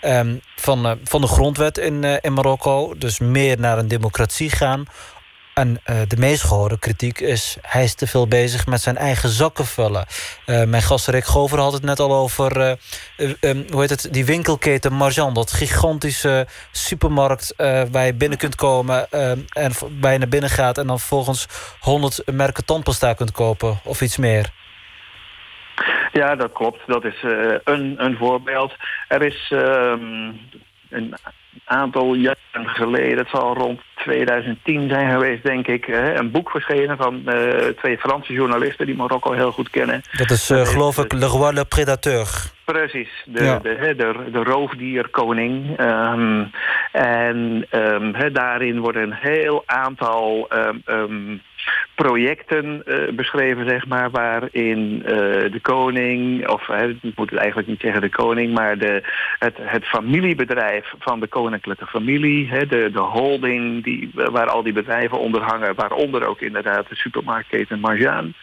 ehm, van, van de grondwet in, in Marokko. Dus meer naar een democratie gaan. En eh, de meest gehoorde kritiek is... hij is te veel bezig met zijn eigen zakken vullen. Eh, mijn gast Rick Gover had het net al over... eh, eh, ehm, hoe heet het, die winkelketen Marjan. Dat gigantische supermarkt waar je binnen kunt komen... en waar je naar binnen gaat... en dan volgens 100 merken tandpasta kunt kopen. Of iets meer. Ja, dat klopt. Dat is een, een voorbeeld. Er is ehm, een aantal jaren geleden, het zal rond 2010 zijn geweest, denk ik, hè, een boek verschenen van eh, twee Franse journalisten die Marokko heel goed kennen. Dat is, eh, geloof ik, Le Roi le Prédateur. Precies, de, Ja. de, hè, de, de roofdierkoning. Ehm, en ehm, hè, daarin worden een heel aantal ehm, ehm, projecten eh, beschreven, zeg maar, waarin eh, de koning, of ik moet het eigenlijk niet zeggen de koning, maar de, het, het familiebedrijf van de koninklijke familie, hè, de, de holding die, waar al die bedrijven onder hangen, waaronder ook inderdaad de supermarktketen Marjaan,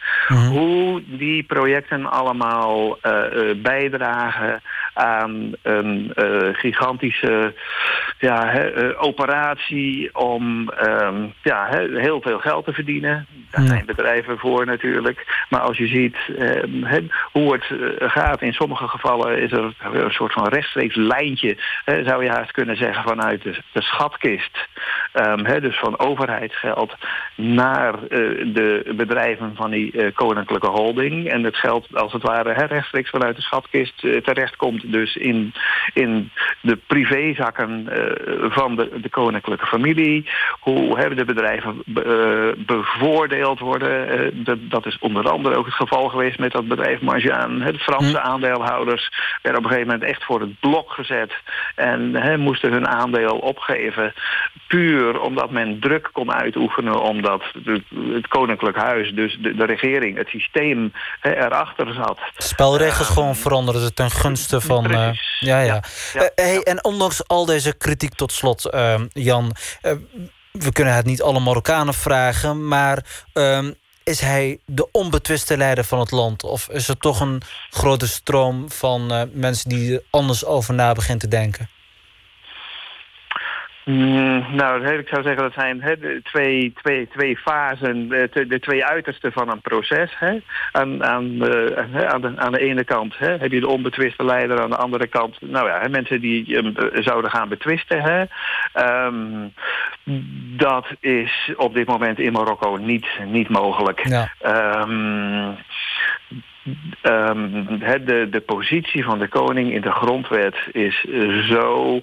hoe die projecten allemaal eh, bijdragen aan een gigantische ja, hè, operatie om ehm, ja, hè, heel veel geld te verdienen. Daar zijn bedrijven voor natuurlijk. Maar als je ziet hè, hoe het eh, gaat, in sommige gevallen is er een soort van rechtstreeks lijntje, zou je haast kunnen zeggen, vanuit de, de schatkist Ehm, dus van overheidsgeld naar eh, de bedrijven van die eh, koninklijke holding. En het geld als het ware rechtstreeks vanuit de schatkist eh, terechtkomt. Dus in, in de privézakken van de, de koninklijke familie. Hoe hebben de bedrijven be- bevoordeeld worden. Dat, is onder andere ook het geval geweest met dat bedrijf Marjaan. De Franse aandeelhouders werden op een gegeven moment echt voor het blok gezet. En moesten hun aandeel opgeven. Puur omdat men druk kon uitoefenen. Omdat het koninklijk huis, dus de, de regering, het systeem hè, erachter zat. Spelregels gewoon veranderen ten gunste van... eh, ja, ja. Eh, hey, en ondanks al deze kritiek tot slot, eh, Jan... eh, we kunnen het niet alle Marokkanen vragen... maar ehm, is hij de onbetwiste leider van het land? Of is er toch een grote stroom van mensen... die er anders over na beginnen te denken? Mm, nou, ik zou zeggen dat zijn hè, twee, twee, twee fasen, de, de twee uitersten van een proces. Hè. Aan, aan, de, aan, de, aan de ene kant hè, heb je de onbetwiste leider, aan de andere kant nou ja, hè, mensen die hem eh, zouden gaan betwisten. Hè. Ehm, dat is op dit moment in Marokko niet, niet mogelijk. Ehm, Ehm, de, de positie van de koning in de grondwet is zo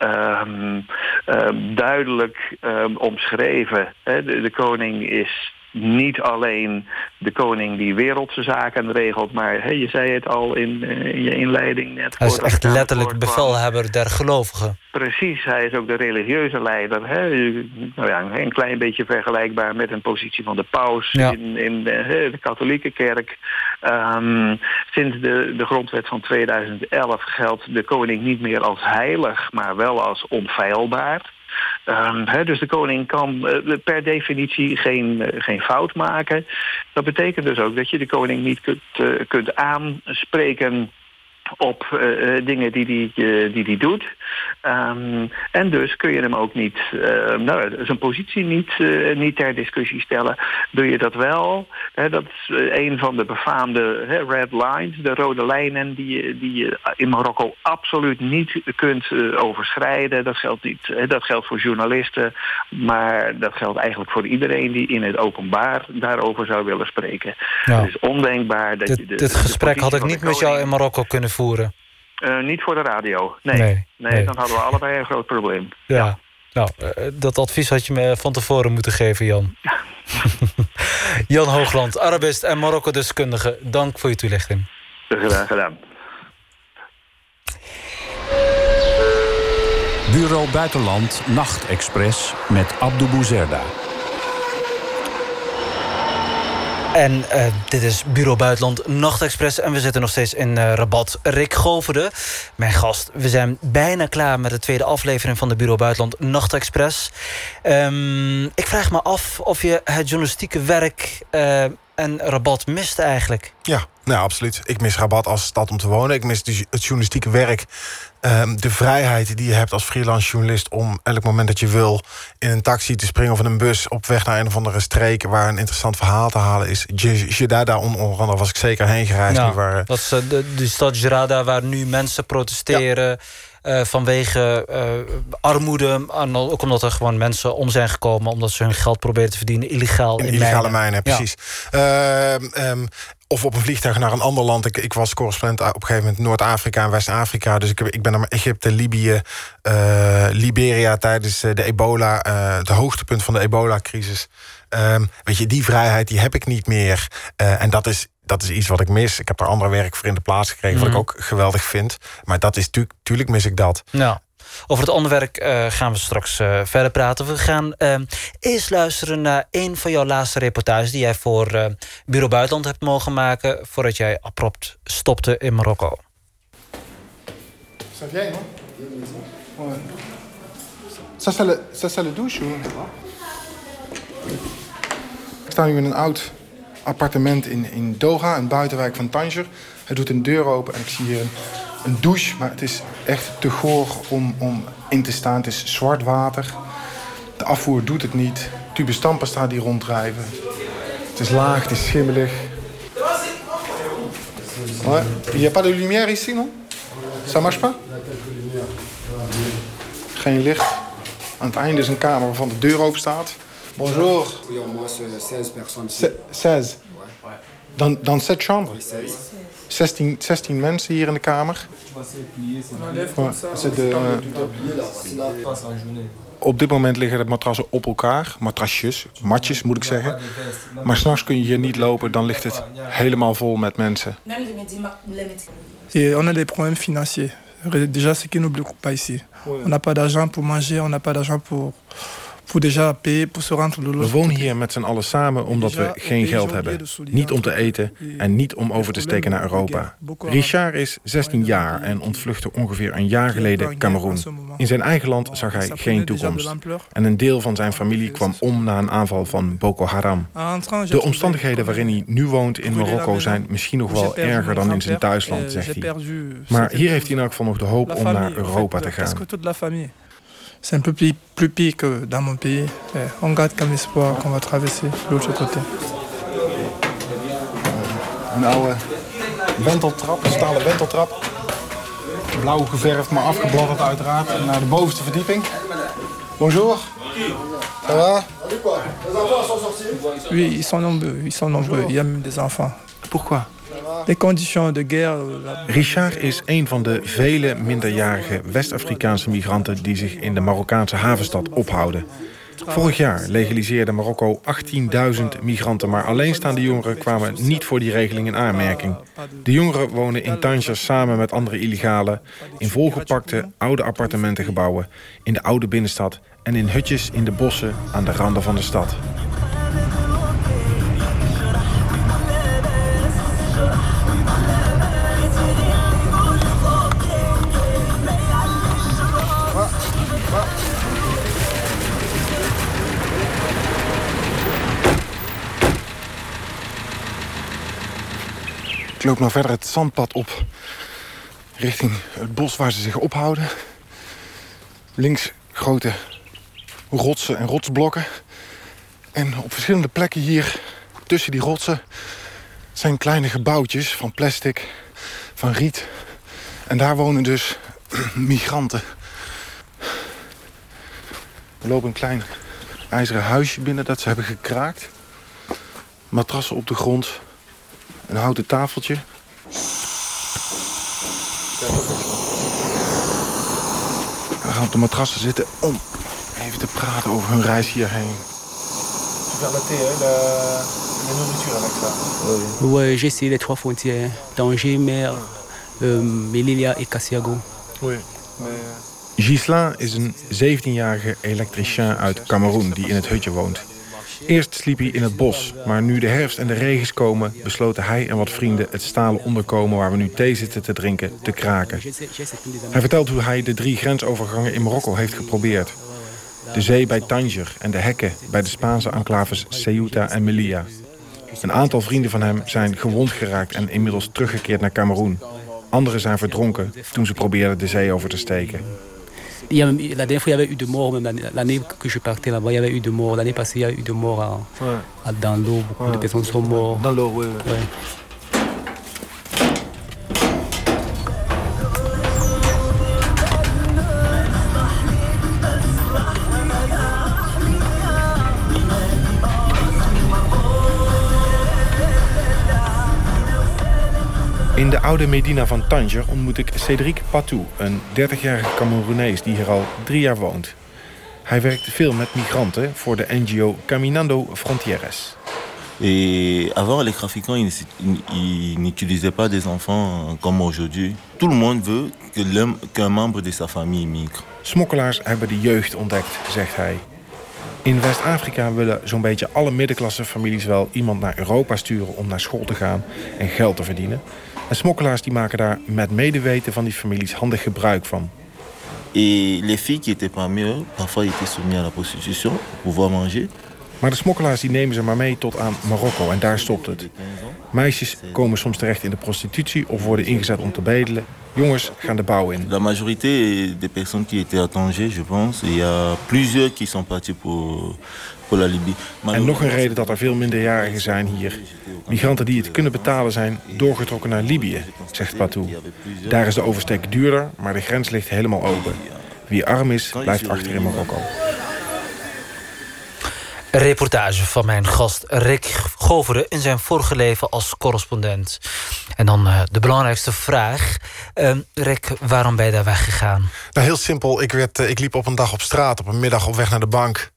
ehm, ehm, duidelijk ehm, omschreven. Hè. De, de koning is niet alleen de koning die wereldse zaken regelt... maar hè, je zei het al in, eh, in je inleiding net. Hij is echt letterlijk bevelhebber der gelovigen. Precies, hij is ook de religieuze leider. Hè? Nou ja, een klein beetje vergelijkbaar met een positie van de paus Ja. in, in de, de katholieke kerk. Ehm, sinds de, de grondwet van 2011 geldt de koning niet meer als heilig, maar wel als onfeilbaar. Ehm, dus de koning kan eh, per definitie geen, eh, geen fout maken. Dat betekent dus ook dat je de koning niet kunt, eh, kunt aanspreken op eh, eh, dingen die hij die, die die doet. Ehm, en dus kun je hem ook niet, eh, nou, zijn positie niet, eh, niet ter discussie stellen. Doe je dat wel, hè, dat is eh, een van de befaamde hè, red lines, de rode lijnen die je, die je in Marokko absoluut niet kunt eh, overschrijden. Dat geldt, niet, hè, dat geldt voor journalisten, maar dat geldt eigenlijk voor iedereen die in het openbaar daarover zou willen spreken. Ja. Het is ondenkbaar dat je Dit, de, dit gesprek had ik niet met jou in Marokko kunnen voeren. Eh, niet voor de radio. Nee. Nee, Nee, nee. dan hadden we allebei een groot probleem. Ja. Nou, eh, dat advies had je me van tevoren moeten geven, Jan. Jan Hoogland, Arabist en Marokko-deskundige. Dank voor je toelichting. Graag gedaan. Bureau Buitenland Nachtexpress met Abdou Bouzerda. En eh, dit is Bureau Buitenland Nachtexpress. En we zitten nog steeds in eh, Rabat. Rick Goverde, mijn gast. We zijn bijna klaar met de tweede aflevering van de Bureau Buitenland Nachtexpress. Ehm, ik vraag me af of je het journalistieke werk eh, en Rabat mist eigenlijk. Ja, nou absoluut. Ik mis Rabat als stad om te wonen. Ik mis het journalistieke werk. Ehm, de vrijheid die je hebt als freelance journalist... om elk moment dat je wil in een taxi te springen... of in een bus op weg naar een of andere streek... waar een interessant verhaal te halen is. Jeddah, onder onder andere was ik zeker heen gereisd. Ja, nu waar, dat is eh, de, de stad Gerada waar nu mensen protesteren... eh, vanwege eh, armoede. En ook omdat er gewoon mensen om zijn gekomen... omdat ze hun geld proberen te verdienen illegaal in, in illegale mijnen, precies. Ehm, ehm, of op een vliegtuig naar een ander land. Ik, ik was correspondent op een gegeven moment Noord-Afrika en West-Afrika. Dus ik, heb, ik ben naar Egypte, Libië, eh, Liberia tijdens de ebola, het hoogtepunt van de ebola-crisis. Ehm, weet je, die vrijheid die heb ik niet meer. En dat is, dat is iets wat ik mis. Ik heb er andere werk voor in de plaats gekregen, wat Mhm. ik ook geweldig vind. Maar dat is natuurlijk, tuurlijk mis ik dat. Nou, over het onderwerp eh, gaan we straks eh, verder praten. We gaan eh, eerst luisteren naar een van jouw laatste reportages... die jij voor eh, Bureau Buitenland hebt mogen maken... voordat jij abrupt stopte in Marokko. Ça vient, non Ouais. Ça, c'est le, ça, c'est le douche, hoor. Ik sta nu in een oud appartement in, in Doha, een buitenwijk van Tanger. Hij doet een deur open en ik zie hier een, een douche. Maar het is echt te goor om, om in te staan. Het is zwart water. De afvoer doet het niet. Tube staat die ronddrijven. Het is laag, het is schimmelig. Il n'y a pas de lumière ici, non Ça marche pas? Geen licht. Aan het einde is een kamer waarvan de deur open staat. Bonjour. Oui, au moins euh, 16 personnes. Se- 16. Dan, dan 7 chambres. 16, 16 mensen hier in de kamer. Eh, op dit moment liggen de matrassen op elkaar. Matrasjes, matjes moet ik zeggen. Maar s'nachts kun je hier niet lopen, dan ligt het helemaal vol met mensen. Et on a des problèmes financiers. Déjà, ce qui nous bloque pas ici. On n'a pas d'argent pour manger, on n'a pas d'argent pour, We wonen hier met z'n allen samen omdat we geen geld hebben. Niet om te eten en niet om over te steken naar Europa. Richard is 16 jaar en ontvluchtte ongeveer een jaar geleden Cameroen. In zijn eigen land zag hij geen toekomst. En een deel van zijn familie kwam om na een aanval van Boko Haram. De omstandigheden waarin hij nu woont in Marokko zijn misschien nog wel erger dan in zijn thuisland, zegt hij. Maar hier heeft hij in elk geval nog de hoop om naar Europa te gaan. C'est un peu plus, plus pire que dans mon pays. Eh, on garde comme espoir qu'on va traverser l'autre côté. Een oude wenteltrap, een stalen wenteltrap. Blauw geverfd, maar afgebladderd uiteraard. Naar de bovenste verdieping. Bonjour. Ça va? Oui, ils sont nombreux, ils sont nombreux. Il y a même des enfants. Pourquoi? De euh, Richard is een van de vele minderjarige West-Afrikaanse migranten die zich in de Marokkaanse havenstad ophouden. Vorig jaar legaliseerde Marokko 18.000 migranten, maar alleenstaande jongeren kwamen niet voor die regeling in aanmerking. De jongeren wonen in Tangiers samen met andere illegalen in volgepakte oude appartementengebouwen in de oude binnenstad en in hutjes in de bossen aan de randen van de stad. Ik loop nou verder het zandpad op richting het bos waar ze zich ophouden. Links grote rotsen en rotsblokken. En op verschillende plekken hier tussen die rotsen zijn kleine gebouwtjes van plastic, van riet. En daar wonen dus migranten. We lopen een klein ijzeren huisje binnen dat ze hebben gekraakt. Matrassen op de grond, een houten tafeltje. We gaan op de matrassen zitten om even te praten over hun reis hierheen. Ouais, j'ai essayé les trois frontières, Tanger, Mer, euh, Melilla et Cassiago. Gislain is een 17-jarige elektricien uit Cameroen die in het hutje woont. Eerst sliep hij in het bos, maar nu de herfst en de regens komen... besloten hij en wat vrienden het stalen onderkomen... waar we nu thee zitten te drinken, te kraken. Hij vertelt hoe hij de drie grensovergangen in Marokko heeft geprobeerd. De zee bij Tanger en de hekken bij de Spaanse enclaves Ceuta en Melilla. Een aantal vrienden van hem zijn gewond geraakt en inmiddels teruggekeerd naar Cameroen. Anderen zijn verdronken toen ze probeerden de zee over te steken. Il y a, même- la dernière fois, il y avait eu de morts, même l'année- que je partais là-bas, il y avait eu de morts. L'année passée, il y a eu de morts à- à- dans l'eau. Beaucoup de personnes sont mortes. Dans l'eau, oui. Ouais. In de oude Medina van Tanger ontmoet ik Cédric Patou, een 30-jarige Cameroenees die hier al drie jaar woont. Hij werkt veel met migranten voor de NGO Caminando Frontieres. Et avant, les trafiquants, ils, n'utilisaient pas des enfants comme aujourd'hui. Tout le monde veut qu'un membre de sa famille migre. Smokkelaars hebben de jeugd ontdekt, zegt hij. In West-Afrika willen zo'n beetje alle middenklassefamilies wel iemand naar Europa sturen om naar school te gaan en geld te verdienen. En smokkelaars die maken daar met medeweten van die families handig gebruik van. Et les filles qui étaient parfois étaient soumises à la prostitution pour pouvoir manger. Maar de smokkelaars die nemen ze maar mee tot aan Marokko en daar stopt het. Meisjes komen soms terecht in de prostitutie of worden ingezet om te bedelen. Jongens gaan de bouw in. La majorité des personnes qui étaient à Tanger, je pense, il y a plusieurs qui sont partis pour, pour la Libye. En nog een reden dat er veel minderjarigen zijn hier. Migranten die het kunnen betalen zijn doorgetrokken naar Libië, zegt Patou. Daar is de oversteek duurder, maar de grens ligt helemaal open. Wie arm is, blijft achter in Marokko. Een reportage van mijn gast Rick Goveren... in zijn vorige leven als correspondent. En dan eh, de belangrijkste vraag. Uh, Rick, waarom ben je daar weggegaan? Nou, heel simpel. Ik, werd, uh, ik liep op een dag op straat, op een middag op weg naar de bank.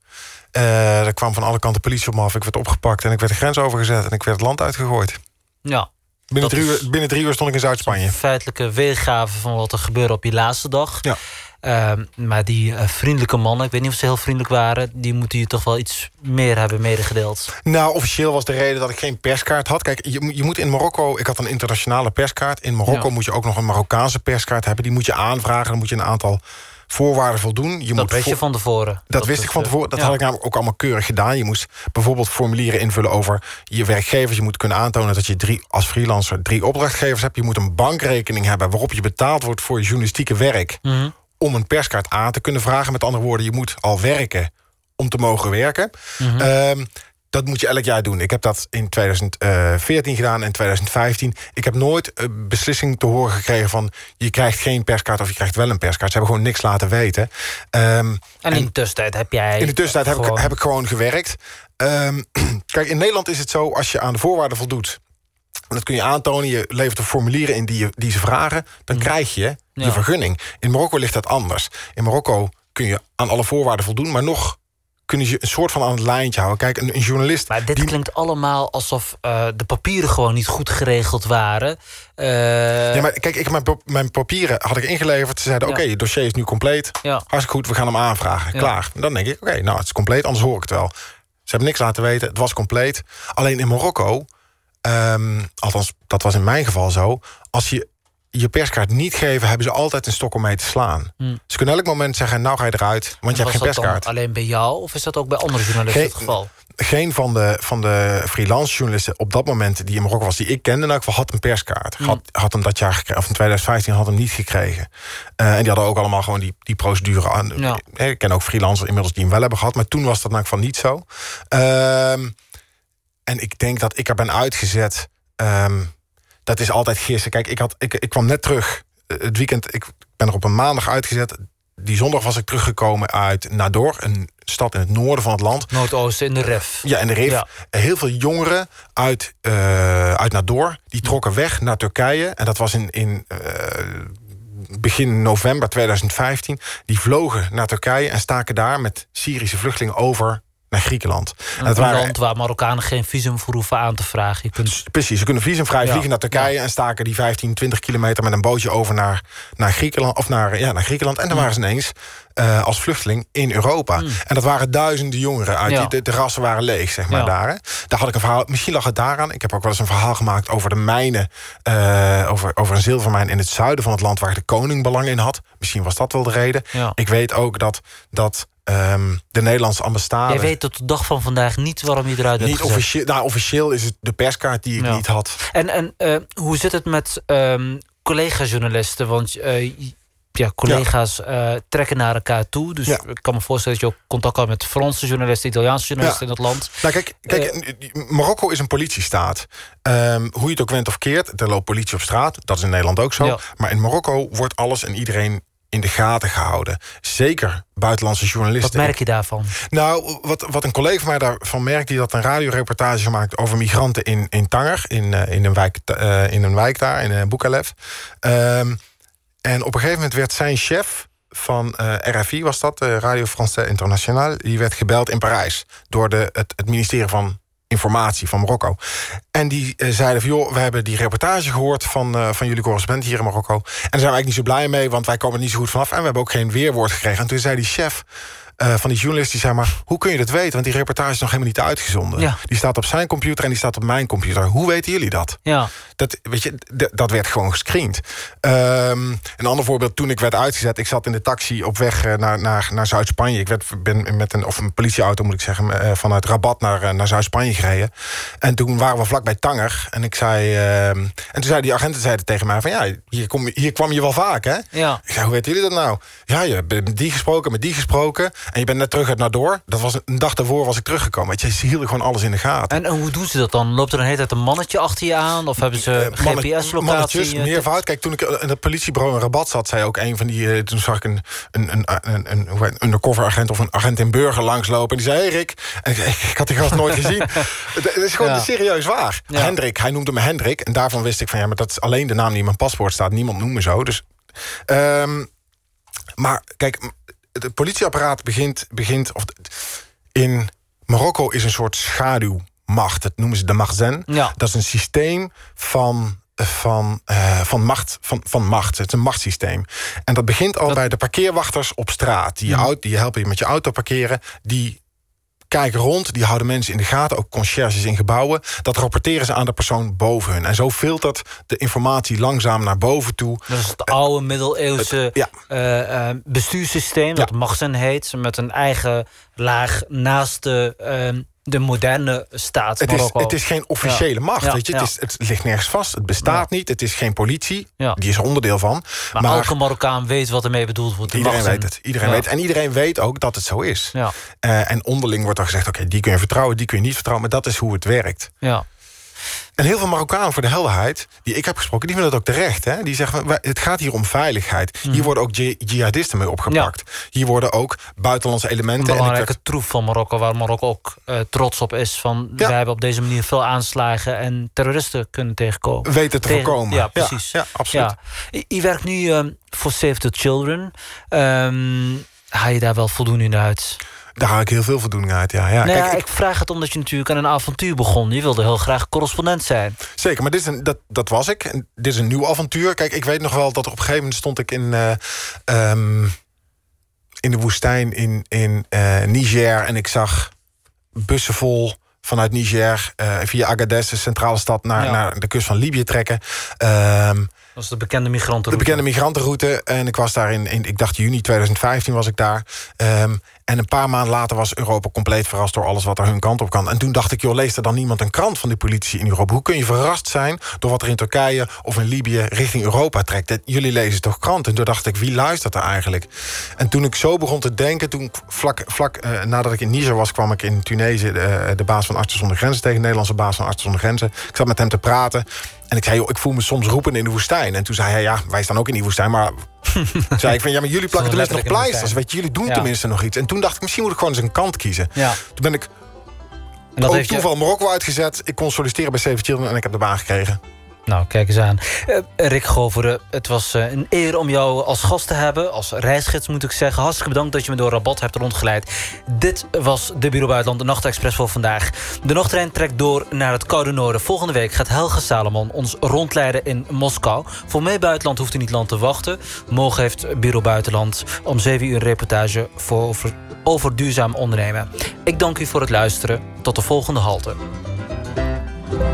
Uh, er kwam van alle kanten politie op me af. Ik werd opgepakt en ik werd de grens overgezet... en ik werd het land uitgegooid. Ja. Binnen drie, uur, binnen drie uur stond ik in Zuid-Spanje. Feitelijke weergave van wat er gebeurde op je laatste dag. Ja. Uh, maar die uh, vriendelijke mannen, ik weet niet of ze heel vriendelijk waren... die moeten je toch wel iets meer hebben medegedeeld. Nou, officieel was de reden dat ik geen perskaart had. Kijk, je, je moet in Marokko... Ik had een internationale perskaart. In Marokko ja. moet je ook nog een Marokkaanse perskaart hebben. Die moet je aanvragen. Dan moet je een aantal voorwaarden voldoen. Je dat moet wist je van tevoren? Dat, dat wist ik van tevoren. Dat ja. had ik namelijk ook allemaal keurig gedaan. Je moest bijvoorbeeld formulieren invullen over je werkgevers. Je moet kunnen aantonen dat je drie, als freelancer drie opdrachtgevers hebt. Je moet een bankrekening hebben waarop je betaald wordt voor je journalistieke werk. Mm -hmm. Om een perskaart aan te kunnen vragen. Met andere woorden, je moet al werken om te mogen werken. Mhm. Mm -hmm. um, dat moet je elk jaar doen. Ik heb dat in 2014 gedaan en 2015. Ik heb nooit een beslissing te horen gekregen van... je krijgt geen perskaart of je krijgt wel een perskaart. Ze hebben gewoon niks laten weten. Um, en in de tussentijd heb jij... In de tussentijd heb, gewoon... ik, heb ik gewoon gewerkt. Um, kijk, in Nederland is het zo, als je aan de voorwaarden voldoet... dat kun je aantonen, je levert de formulieren in die, je, die ze vragen... dan mm. krijg je je ja. vergunning. In Marokko ligt dat anders. In Marokko kun je aan alle voorwaarden voldoen... maar nog kunnen ze een soort van aan het lijntje houden. Kijk, een, een journalist... Maar dit die... klinkt allemaal alsof uh, de papieren gewoon niet goed geregeld waren. Uh... Ja, maar kijk, ik, mijn, mijn papieren had ik ingeleverd. Ze zeiden, ja. oké, okay, je dossier is nu compleet. Ja. Hartstikke goed, we gaan hem aanvragen. Ja. Klaar. En dan denk ik, oké, okay, nou, het is compleet, anders hoor ik het wel. Ze hebben niks laten weten, het was compleet. Alleen in Marokko, um, althans, dat was in mijn geval zo... als je je perskaart niet geven, hebben ze altijd een stok om mee te slaan. Hmm. Ze kunnen elk moment zeggen, nou ga je eruit, want je hebt geen perskaart. alleen bij jou, of is dat ook bij andere journalisten geen, het geval? Geen van de, van de freelance journalisten op dat moment die in Marokko was, die ik kende, geval had een perskaart. Hmm. Had, had hem dat jaar gekregen, of in 2015 had hem niet gekregen. Uh, en die hadden ook allemaal gewoon die, die procedure aan. Ja. Ik ken ook freelancers inmiddels die hem wel hebben gehad, maar toen was dat nou van niet zo. Uh, en ik denk dat ik er ben uitgezet. Um, dat is altijd gissen. Kijk, ik, had, ik, ik kwam net terug. Het weekend, ik ben er op een maandag uitgezet. Die zondag was ik teruggekomen uit Nador, een stad in het noorden van het land. Noordoosten, in de Rif. Ja, in de. Ja. Heel veel jongeren uit, uh, uit Nador, die trokken weg naar Turkije. En dat was in, in uh, begin november 2015. Die vlogen naar Turkije en staken daar met Syrische vluchtelingen over naar Griekenland. Een en waren... land waar Marokkanen geen visum voor hoeven aan te vragen. Je kunt... Precies, ze kunnen visumvrij ja. vliegen naar Turkije... En staken die 15, 20 kilometer met een bootje over naar, naar Griekenland. Of naar, ja, naar Griekenland. En dan waren ze ineens uh, als vluchteling in Europa. Mm. En dat waren duizenden jongeren uit. Ja. Die, de terrassen waren leeg, zeg maar, Ja. daar. Hè. Daar had ik een verhaal... Misschien lag het daaraan. Ik heb ook wel eens een verhaal gemaakt over de mijnen... Uh, over, over een zilvermijn in het zuiden van het land... waar de koning belang in had. Misschien was dat wel de reden. Ik weet ook dat... dat Um, de Nederlandse ambassade. Jij weet tot de dag van vandaag niet waarom je eruit bent niet gezet. officieel, nou, officieel is het de perskaart die ik Ja. niet had. En, en uh, hoe zit het met um, collega-journalisten? Want uh, ja, collega's ja. Uh, trekken naar elkaar toe. Dus Ja. ik kan me voorstellen dat je ook contact had met Franse journalisten, Italiaanse journalisten in het land. Nou, kijk, kijk Marokko is een politiestaat. Um, hoe je het ook went of keert, er loopt politie op straat. Dat is in Nederland ook zo. Ja. Maar in Marokko wordt alles en iedereen in de gaten gehouden. Zeker buitenlandse journalisten. Wat merk je daarvan? Nou, wat, wat een collega van mij daarvan merkt... die had een radioreportage gemaakt over migranten in, in Tanger... in, uh, in, een, wijk, uh, in een wijk daar, in uh. Um, en op een gegeven moment werd zijn chef van uh, RFI, was dat, Radio France Internationale... die werd gebeld in Parijs door de, het, het ministerie van informatie van Marokko. En die uh, zeiden van, joh, we hebben die reportage gehoord van, uh, van jullie correspondent hier in Marokko. En daar zijn we eigenlijk niet zo blij mee, want wij komen niet zo goed vanaf. En we hebben ook geen weerwoord gekregen. En toen zei die chef uh, van die journalist, die zei maar... hoe kun je dat weten? Want die reportage is nog helemaal niet uitgezonden. Ja. Die staat op zijn computer en die staat op mijn computer. Hoe weten jullie dat? Ja. Dat, weet je, dat werd gewoon gescreend. Um, een ander voorbeeld, toen ik werd uitgezet... ik zat in de taxi op weg uh, naar, naar, naar Zuid-Spanje. Ik werd, ben met een, of een politieauto, moet ik zeggen... Uh, vanuit Rabat naar, naar Zuid-Spanje gereden. En toen waren we vlakbij Tanger. En ik zei... Uh, en toen zei die agenten zeiden tegen mij van... ja, hier, kom, hier kwam je wel vaak, hè? Ja. Ik zei, hoe weten jullie dat nou? Ja, je hebt met die gesproken, met die gesproken. En je bent net terug uit Nador. Dat was een dag daarvoor was ik teruggekomen. Weet je, ze hielden gewoon alles in de gaten. En, en hoe doen ze dat dan? Loopt er een hele tijd een mannetje achter je aan? Of hebben ze Eh, manne- GPS-locatie? Mannetjes, meervoud. Kijk, toen ik in het politiebureau in Rabat zat... zei ook een van die... eh, toen zag ik een, een, een, een, een, hoe heet- undercover agent of een agent in Burger langslopen. En die zei, hey Rick. En ik, had die gast nooit gezien. Het is gewoon Ja. serieus waar. Ja. Hendrik, hij noemde me Hendrik. En daarvan wist ik van... ja, maar dat is alleen de naam die in mijn paspoort staat. Niemand noemt me zo. Dus... ehm, maar kijk, het politieapparaat begint, begint of, in Marokko is een soort schaduwmacht. Dat noemen ze de magzen. Ja. Dat is een systeem van, van, eh, van, macht, van, van macht. Het is een machtssysteem. En dat begint al bij de parkeerwachters op straat. Die je, Mhm. auto, die helpen je met je auto parkeren. Die kijken rond, die houden mensen in de gaten. Ook conciërges in gebouwen. Dat rapporteren ze aan de persoon boven hun. En zo filtert de informatie langzaam naar boven toe. Dat is het oude middeleeuwse eh, eh, bestuurssysteem, dat Magzen heet, met een eigen laag naast de, eh, de moderne staat Het is, het is geen officiële Ja. macht. Ja, Weet je? Het, is, het ligt nergens vast. Het bestaat niet. Het is geen politie. Die is er onderdeel van. maar, elke Marokkaan weet wat ermee bedoeld wordt. de Iedereen weet het. Iedereen weet. En iedereen weet ook dat het zo is. Ja. Eh, en onderling wordt er gezegd: oké, die kun je vertrouwen, die kun je niet vertrouwen. Maar dat is hoe het werkt. Ja. En heel veel Marokkanen, voor de helderheid, die ik heb gesproken, die vinden dat ook terecht. Hè? Die zeggen: het gaat hier om veiligheid. Hier worden ook ji- jihadisten mee opgepakt. Hier worden ook buitenlandse Een elementen. en ik belangrijke werd- troef van Marokko, waar Marokko ook eh, trots op is. Van, Wij hebben op deze manier veel aanslagen en terroristen kunnen tegenkomen. Weten te Tegen- voorkomen. Ja, precies. ja, absoluut. Je, werkt nu ehm, voor Save the Children. Haal je daar wel voldoening uit? Daar haal ik heel veel voldoening uit, ja. ja, nou kijk, ja, ik... vraag het omdat je natuurlijk aan een avontuur begon. Je wilde heel graag correspondent zijn. Zeker, maar dit is een, dat, dat was ik. En dit is een nieuw avontuur. Kijk, ik weet nog wel dat op een gegeven moment stond ik in, eh, ehm, in de woestijn in, in eh, Niger. En ik zag bussen vol vanuit Niger eh, via Agadez, de centrale stad, naar, Ja. naar de kust van Libië trekken. Ehm, Dat is de bekende migranten. de bekende migrantenroute. En ik was daar in, in ik dacht juni 2015 was ik daar. Ehm, en een paar maanden later was Europa compleet verrast door alles wat er hun kant op kan. En toen dacht ik, joh, leest er dan niemand een krant van de politie in Europa? Hoe kun je verrast zijn door wat er in Turkije of in Libië richting Europa trekt? Jullie lezen toch kranten? En toen dacht ik, wie luistert er eigenlijk? En toen ik zo begon te denken, toen vlak, vlak eh, nadat ik in Niger was, kwam ik in Tunesië de, de baas van Artsen zonder Grenzen tegen, de Nederlandse baas van Artsen zonder Grenzen. Ik zat met hem te praten. En ik zei, joh, ik voel me soms roepen in de woestijn. En toen zei hij, ja, wij staan ook in die woestijn. Maar zei ik van, ja, maar jullie plakken tenminste nog pleisters. Weet je, jullie doen Ja. tenminste nog iets. En toen dacht ik, misschien moet ik gewoon eens een kant kiezen. Ja. Toen ben ik En dat ook heeft je- toeval Marokko uitgezet. Ik kon solliciteren bij Save Children en ik heb de baan gekregen. Nou, kijk eens aan. Eh, Rick Goveren, het was eh, een eer om jou als gast te hebben. Als reisgids moet ik zeggen. Hartstikke bedankt dat je me door Rabat hebt rondgeleid. Dit was de Bureau Buitenland, de Nachtexpress voor vandaag. De nachttrein trekt door naar het koude noorden. Volgende week gaat Helga Salomon ons rondleiden in Moskou. Voor mij buitenland hoeft u niet lang te wachten. Morgen heeft Bureau Buitenland om 7 uur een reportage voor over, over duurzaam ondernemen. Ik dank u voor het luisteren. Tot de volgende halte.